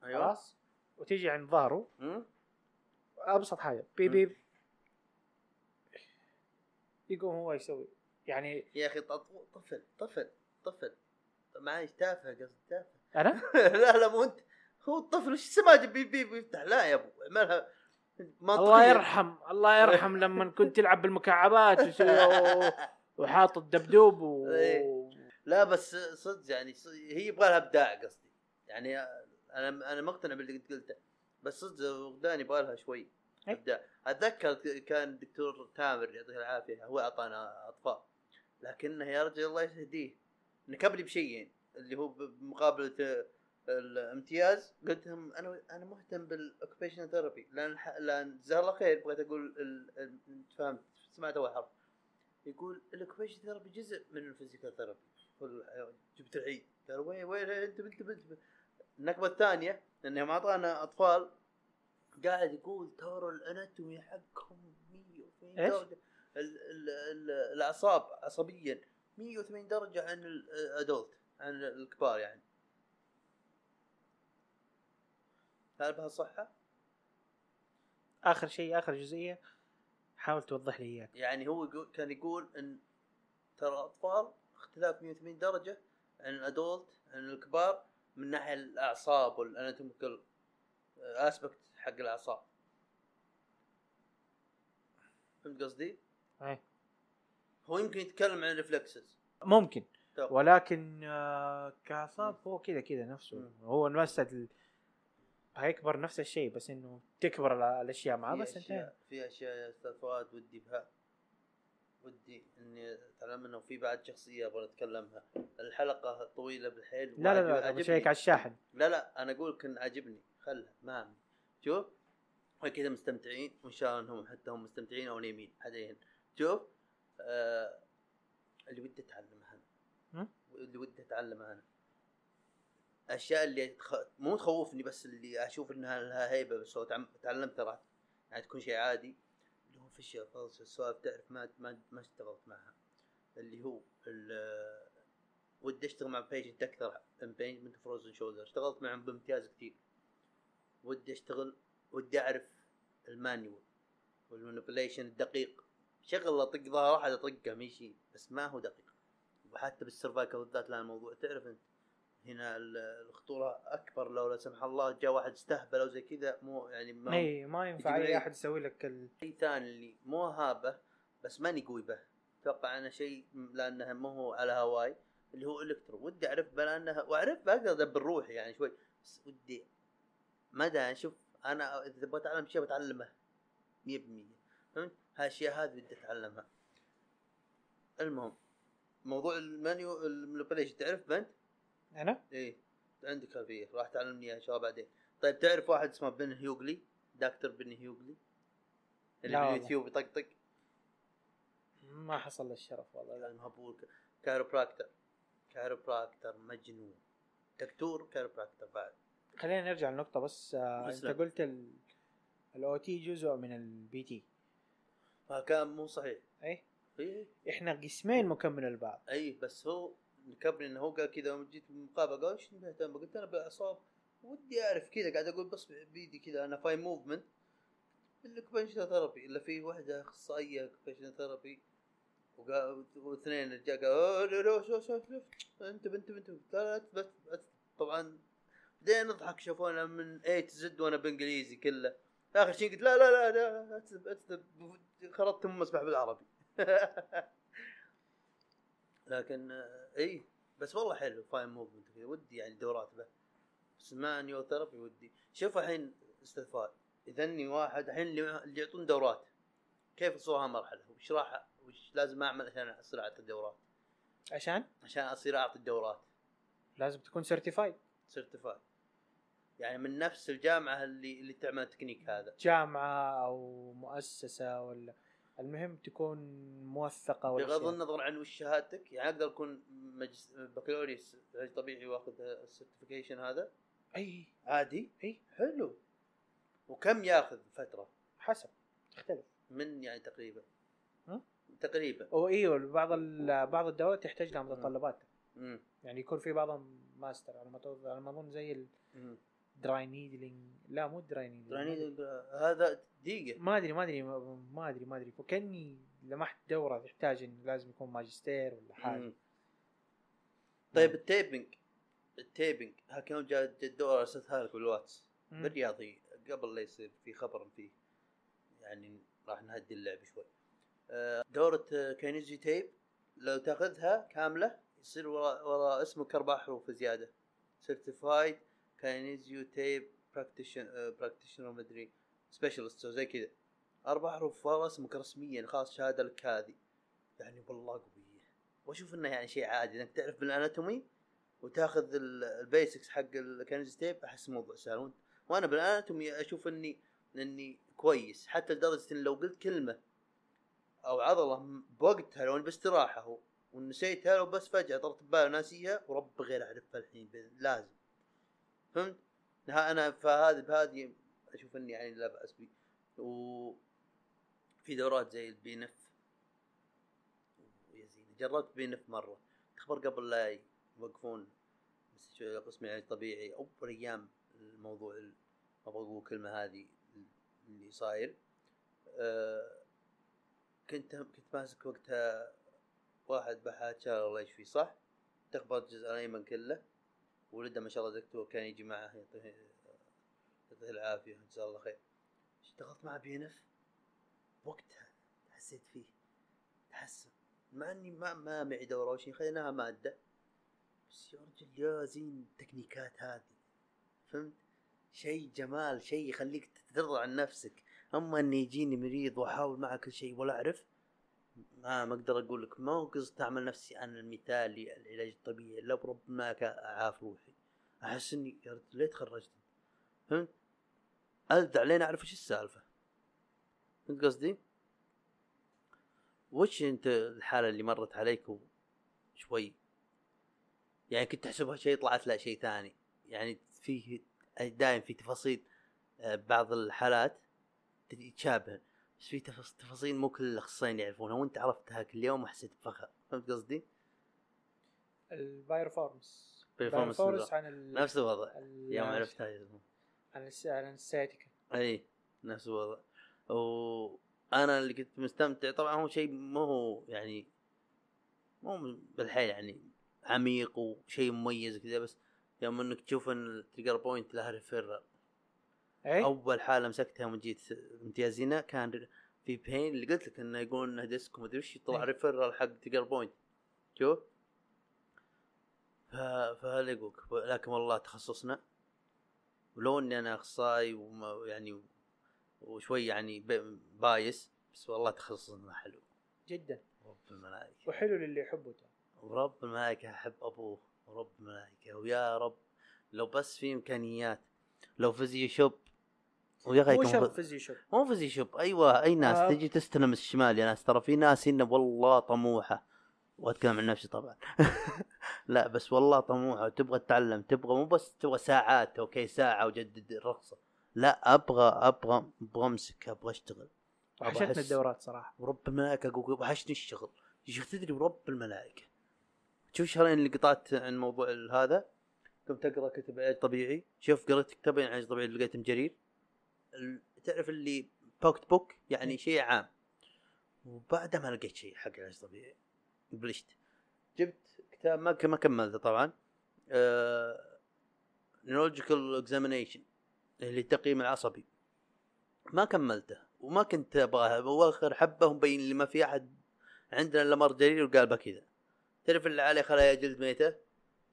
أيوه. خلاص. وتيجي عند ظهره. أبسط حاجة. بيب. بيب. يقوم هو يسوي. يعني يا أخي طف- طفل طفل طفل. معليش تافه قصدي تافه. أنا؟ [LAUGHS] لا لا مو أنت. هو الطفل إيش سماج بي بي بيفتح لا يا أبو اعملها. الله يرحم الله يرحم [LAUGHS] لما كنت تلعب بالمكعبات [LAUGHS] وحاط الدبدوب و... إيه. لا بس صدق يعني هي يبغى لها ابداع قصدي. يعني أنا أنا مقتنع باللي قلته. بس صدق فقدان يبغى لها شوي. ابداع أتذكر كان الدكتور تامر يعطيه العافية هو أعطانا أطفال. لكنه يا رجل الله يهديه. نكبني بشيئين اللي هو بمقابلة الامتياز قلت لهم أنا أنا مهتم بال occupational therapy لأن لأن جزاه الله خير بغيت أقول فهمت سمعت اول حرف. يقول ال occupation therapy جزء من ال physical therapy جبت العيد. قال وين وين انت انت النكبة الثانية انهم أعطانا أطفال قاعد يقول ترى ال anatomy حقهم 180 إيش؟ درجة. ال ال ال الأعصاب عصبيا. 180 درجة عن ال adult عن الكبار يعني. هل بها صحة؟ آخر شيء آخر جزئية. حاول توضح لي إياك. يعني هو يقول كان يقول إن ترى الأطفال اختلاف 180 درجة عن ال adult عن الكبار من ناحية الأعصاب وال anatomical aspect حق الاعصاب فهمت قصدي؟ إيه. هو يمكن يتكلم عن ال reflexes ممكن طب. ولكن آه، كاعصاب هو كذا كذا نفسه مم. هو المسد ال... هيكبر نفس الشيء بس إنه تكبر ال- الأشياء معاه في بس أشياء في أشياء يا أستاذ فؤاد ودي بها ودي إني أتعلم منه وفي بعد شخصية أبغى أتكلمها الحلقة طويلة بالحيل لا لا لا. بشيك على الشاحن لا لا أنا أقول كان عاجبني خله ما. شوف. كذا مستمتعين وإن شاء الله إنهم حتى هم مستمتعين أو نايمين حاليا. شوف آه اللي ودي أتعلمها أنا؟ اللي ودي أتعلمها أنا. أشياء اللي تخ... مو تخوفني بس اللي أشوف إنها لها هيبة بس لو تعم- تعلمتها راح يعني تكون شيء عادي. اللي هو فيش فلسفه السوالف تعرف ما ما ما اشتغلت معها. اللي هو ال- ودي أشتغل مع patient أكثر impingement frozen shoulder اشتغلت معهم بامتياز كثير ودي أشتغل ودي أعرف ال manual وال manipulation الدقيق. شغلة اطق ظهر احد اطقه ماشي بس ما هو دقيق. وحتى بال cervical بالذات لأن الموضوع تعرف أنت. هنا ال- الخطورة أكبر لو لا سمح الله جاء واحد استهبل أو زي كذا مو يعني ما اي ما ينفع أي أحد يسوي لك ال... شيء ثاني اللي مو هابة بس ماني قوي به. أتوقع انه شيء لأنه مو هو على هواي اللي هو electro ودي أعرف plan ها وأعرف أقدر ادبر روحي يعني شوي بس ودي مدى شوف أنا إذا تبغى أتعلم شيء بتعلمه. 100% فهمت؟ هالأشياء هذه بدي أتعلمها. المهم موضوع ال manu ال manipulation تعرف بنت؟ أنا؟ إيه عندك خلفيه راح تعلمني اياها إن شاء الله بعدين. طيب تعرف واحد اسمه بن هيوغلي؟ دكتور بن هيوغلي؟ اللي. باليوتيوب يطقطق. ما حصل لي الشرف والله. لا. المهبول chiropractor. chiropractor مجنون. دكتور chiropractor بعد. خلينا نرجع للنقطة بس آه انت. قلت ال ال OT جزء من ال PT كان مو صحيح اي اي إحنا قسمين مكمل البعض اي بس هو نكبني انه هو قال كذا يوم جيت بالمقابله قال إيش مهتم قلت أنا بالاعصاب ودي اعرف كذا قاعد أقول بس بيدي كذا أنا fine movement ال occupation therapy الا في واحدة اخصائيه occupation therapy وقال واثنين رجال قالوا شوف شوف شوف انت لا لا بس بس طبعا بدينا نضحك شافونا من A to Z وأنا بإنجليزي كله. آخر شيء قلت لا لا لا لا أكتب- أكتب. خرطت ام مسبح بالعربي. [LAUGHS] لكن آه، إي بس والله حلو fine movement ودي يعني دورات به. بس manual therapy ودي. شوف الحين إذا إني واحد الحين اللي يعطون دورات كيف يصورها مرحلة؟ وش راح وش لازم أعمل عشان أصير أعطي الدورات؟ عشان؟ عشان أصير أعطي الدورات. لازم تكون سيرتيفايد سيرتيفايد يعني من نفس الجامعة اللي اللي تعمل التكنيك هذا. جامعة أو مؤسسة ولا المهم تكون موثقة ولا بغض. النظر عن وش شهادتك يعني أقدر أكون مجلس بكالوريوس علاج طبيعي وأخذ ال certification هذا؟ أي. عادي؟ أي. حلو. وكم ياخذ فترة؟ حسب. تختلف من يعني تقريبا؟ ها؟ تقريبا. وايوه بعض ال- بعض الدورات تحتاج لها متطلبات. يعني يكون في بعضهم ماستر على ما أتوقع- على ما أظن زي مم. ال dry needling لا مو ال dry needling يعني هذا دقيقة. ما أدري ما أدري ما أدري ما أدري. فكاني لمحت دورة تحتاج انه لازم يكون ماجستير ولا حاجة. مم. طيب التيبنج التيبنج ها كان جاء الدورة أرسلتها لك بالواتس. بالرياضي قبل لا يصير في خبر فيه. يعني راح نهدي اللعب شوي. آه، دورة kinesio tape لو تأخذها كاملة يصير ورا, ورا اسمك أربع حروف زيادة. certified kinesio tape practition practitioner مدري specialist أو زي كذا. أربع حروف اسمك رسميا خلاص شهادة لك هذه. يعني والله قوية. وأشوف إنه يعني شيء عادي. إنك تعرف بال anatomy وتاخذ ال- ال basics حق ال kinesio tape أحس الموضوع سهل. وأنا بال anatomy أشوف اني إني كويس. حتى لدرجة إن لو قلت كلمة أو عضلة بوقتها لو باستراحة ونسيتها لو بس فجأة طرت ببالي ناسيها ورب غير أعرفها الحين لازم. فهمت؟ أنا فهذه بهذه أشوف إني يعني لا بأس بي. و في دورات زي ال PNF يا زين جربت بي نف مرة. تخبر قبل لا يوقفون قسم العلاج الطبيعي. اول أيام الموضوع ال- ما أبغى أقول الكلمة هذه اللي صاير. أه كنت كنت ماسك وقتها واحد شاء الله يشفيه صح؟ تخبط الجزء الأيمن كله. ولده ما شاء الله دكتور كان يجي معه يعطيه يعطيه العافية جزاه الله خير. اشتغلت مع بينف وقتها حسيت فيه تحسن. مع إني ما ما معي دورة أو شيء خذيناها مادة. بس يا رجل يا زين التكنيكات هذه فهمت؟ شيء جمال شيء يخليك ترضى عن نفسك. أما اني يجيني مريض وأحاول معه كل شيء ولا أعرف ما ما أقدر أقول لك ما هو قصد أعمل نفسي أنا المثالي العلاج الطبيعي لا برب ما كا- أعاف روحي. أحس إني يا ليه تخرجت؟ فهمت؟ الدع لين أعرف إيش السالفة. فهمت قصدي؟ وش أنت الحالة اللي مرت عليك شوي؟ يعني كنت تحسبها شيء طلعت لا شيء ثاني. يعني فيه دائم في تفاصيل آه، بعض الحالات تتشابه. بس في تفاص- تفاصيل مو كل الأخصائيين يعرفونها؟ وأنت عرفتها كل يوم وحسيت بفخر. فهمت قصدي؟ ال piriformis. Syndrome. عن ال نفس الوضع. ال- يوم عرفتها عن عن ال sciatica إي نفس الوضع. وأنا اللي كنت مستمتع. طبعا هو شيء مو هو يعني مو بالحيل يعني عميق وشيء مميز كذا بس يوم إنك تشوف إن ال trigger point لها referral إي. أول حالة مسكتها من جيت امتيازنا كان في بين اللي قلت لك إنه يقول إنه disc ومدري وش يطلع إيه. referral حق trigger point شوف ف... فهذا يقولك لكن والله تخصصنا. ولو إني أنا أخصائي وما يعني وشوي يعني بايس بس والله تخصصنا حلو. جدا. رب الملائكة. وحلو للي يحبه ترى. ورب الملائكة أحب أبوه ورب الملائكة. ويا رب لو بس في إمكانيات لو فيزيو شوب ويا أخي مو شرط ف- فيزيو شوب مو فيزي شوب أيوه أي ناس آه. تجي تستلم الشمال يا ناس ترى في ناس هنا والله طموحة. وأتكلم عن نفسي طبعا. [LAUGHS] لا بس والله طموحة. وتبغى تتعلم تبغى مو بس تبغى ساعات أوكي ساعة وجدد الرخصة. لا أبغى أبغى أبغى أمسك أبغى أشتغل. وحشتنا أحس- الدورات صراحة. ورب الملائكة أقول وحشني الشغل. يا تدري ورب الملائكة. شوف شهرين اللي قطعت عن موضوع هذا. كنت أقرأ كتب علاج طبيعي. شوف قريت كتابين علاج طبيعي لقيتهم جرير. تعرف اللي pocket book يعني شيء عام. وبعدها ما لقيت شيء حق علاج طبيعي بلشت. جبت كتاب ما ما كملته طبعا neurological examination اللي التقييم العصبي. ما كملته وما كنت أبغاها وآخر حبة مبين لي ما في أحد عندنا إلا مر جرير وقال بكذا تعرف اللي عليه خلايا جلد ميته؟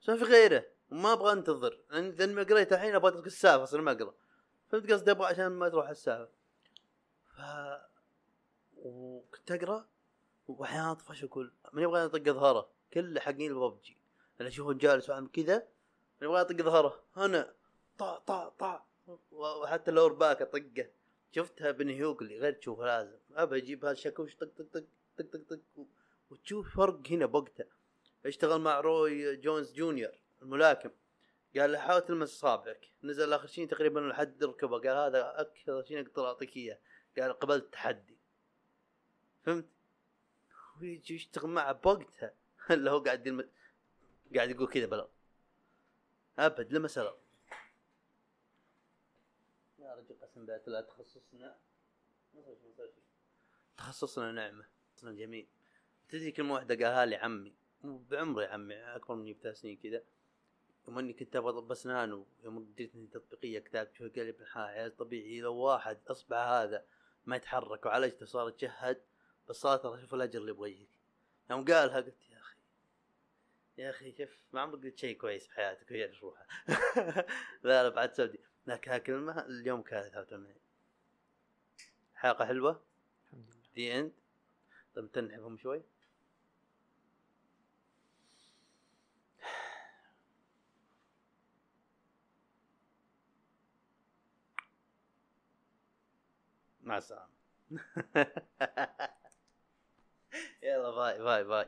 بس ما في غيره وما أبغى أنتظر. لأن ما قريت الحين أبغى اترك السالفة أصلا ما أقرأ. فهمت قصدي؟ أبغى عشان ما تروح السالفة. ف وكنت أقرأ وأحيانا أطفش أقول من يبغى يطق ظهره كله حقين الببجي. أنا اشوفه جالس وعامل كذا من يبغى يطق ظهره أنا. طع طع طع وحتى الاور باك أطقه. شفتها بنهيوغلي غير تشوفها لازم. أبى أجيب هالشاكوش طق طق طق طق طق طق. وتشوف فرق هنا بوقتها أشتغل مع روي جونز جونيور الملاكم. قال له حاول تلمس اصابعك نزل آخر شيء تقريبا لحد ركبه. قال هذا أكثر شيء أقدر أعطيك إياه. قال قبلت التحدي. فهمت؟ ويجي يشتغل معه بوقتها. [LAUGHS] اللي هو قاعد يلم... قاعد يقول كذا بلا. أبد لمس الأرض يا رجل قسم بالله تخصصنا. تخصصنا نعمة. تخصصنا جميل. تدري كلمة واحدة قالها لي عمي. بعمري عمي أكبر مني بثلاث سنين كذا. يوم اني كنت أبغى اطب اسنان ويوم اديتني تطبيقية كتاب شوي ابن الحلال علاج طبيعي لو واحد أصبع هذا ما يتحرك وعالجته صار يتشهد بس صار ترى شوف الأجر اللي بوجهك يوم قالها قلت يا أخي يا أخي شوف ما عمرك قلت شيء كويس بحياتك ويعرف روحه [LAUGHS] لا لا بعد سودي لكن هالكلمه اليوم كانت معي حلقة حلوة؟ الحمد لله. The end طيب تنحفهم شوي. مع السلامة. [LAUGHS] يلا bye bye bye.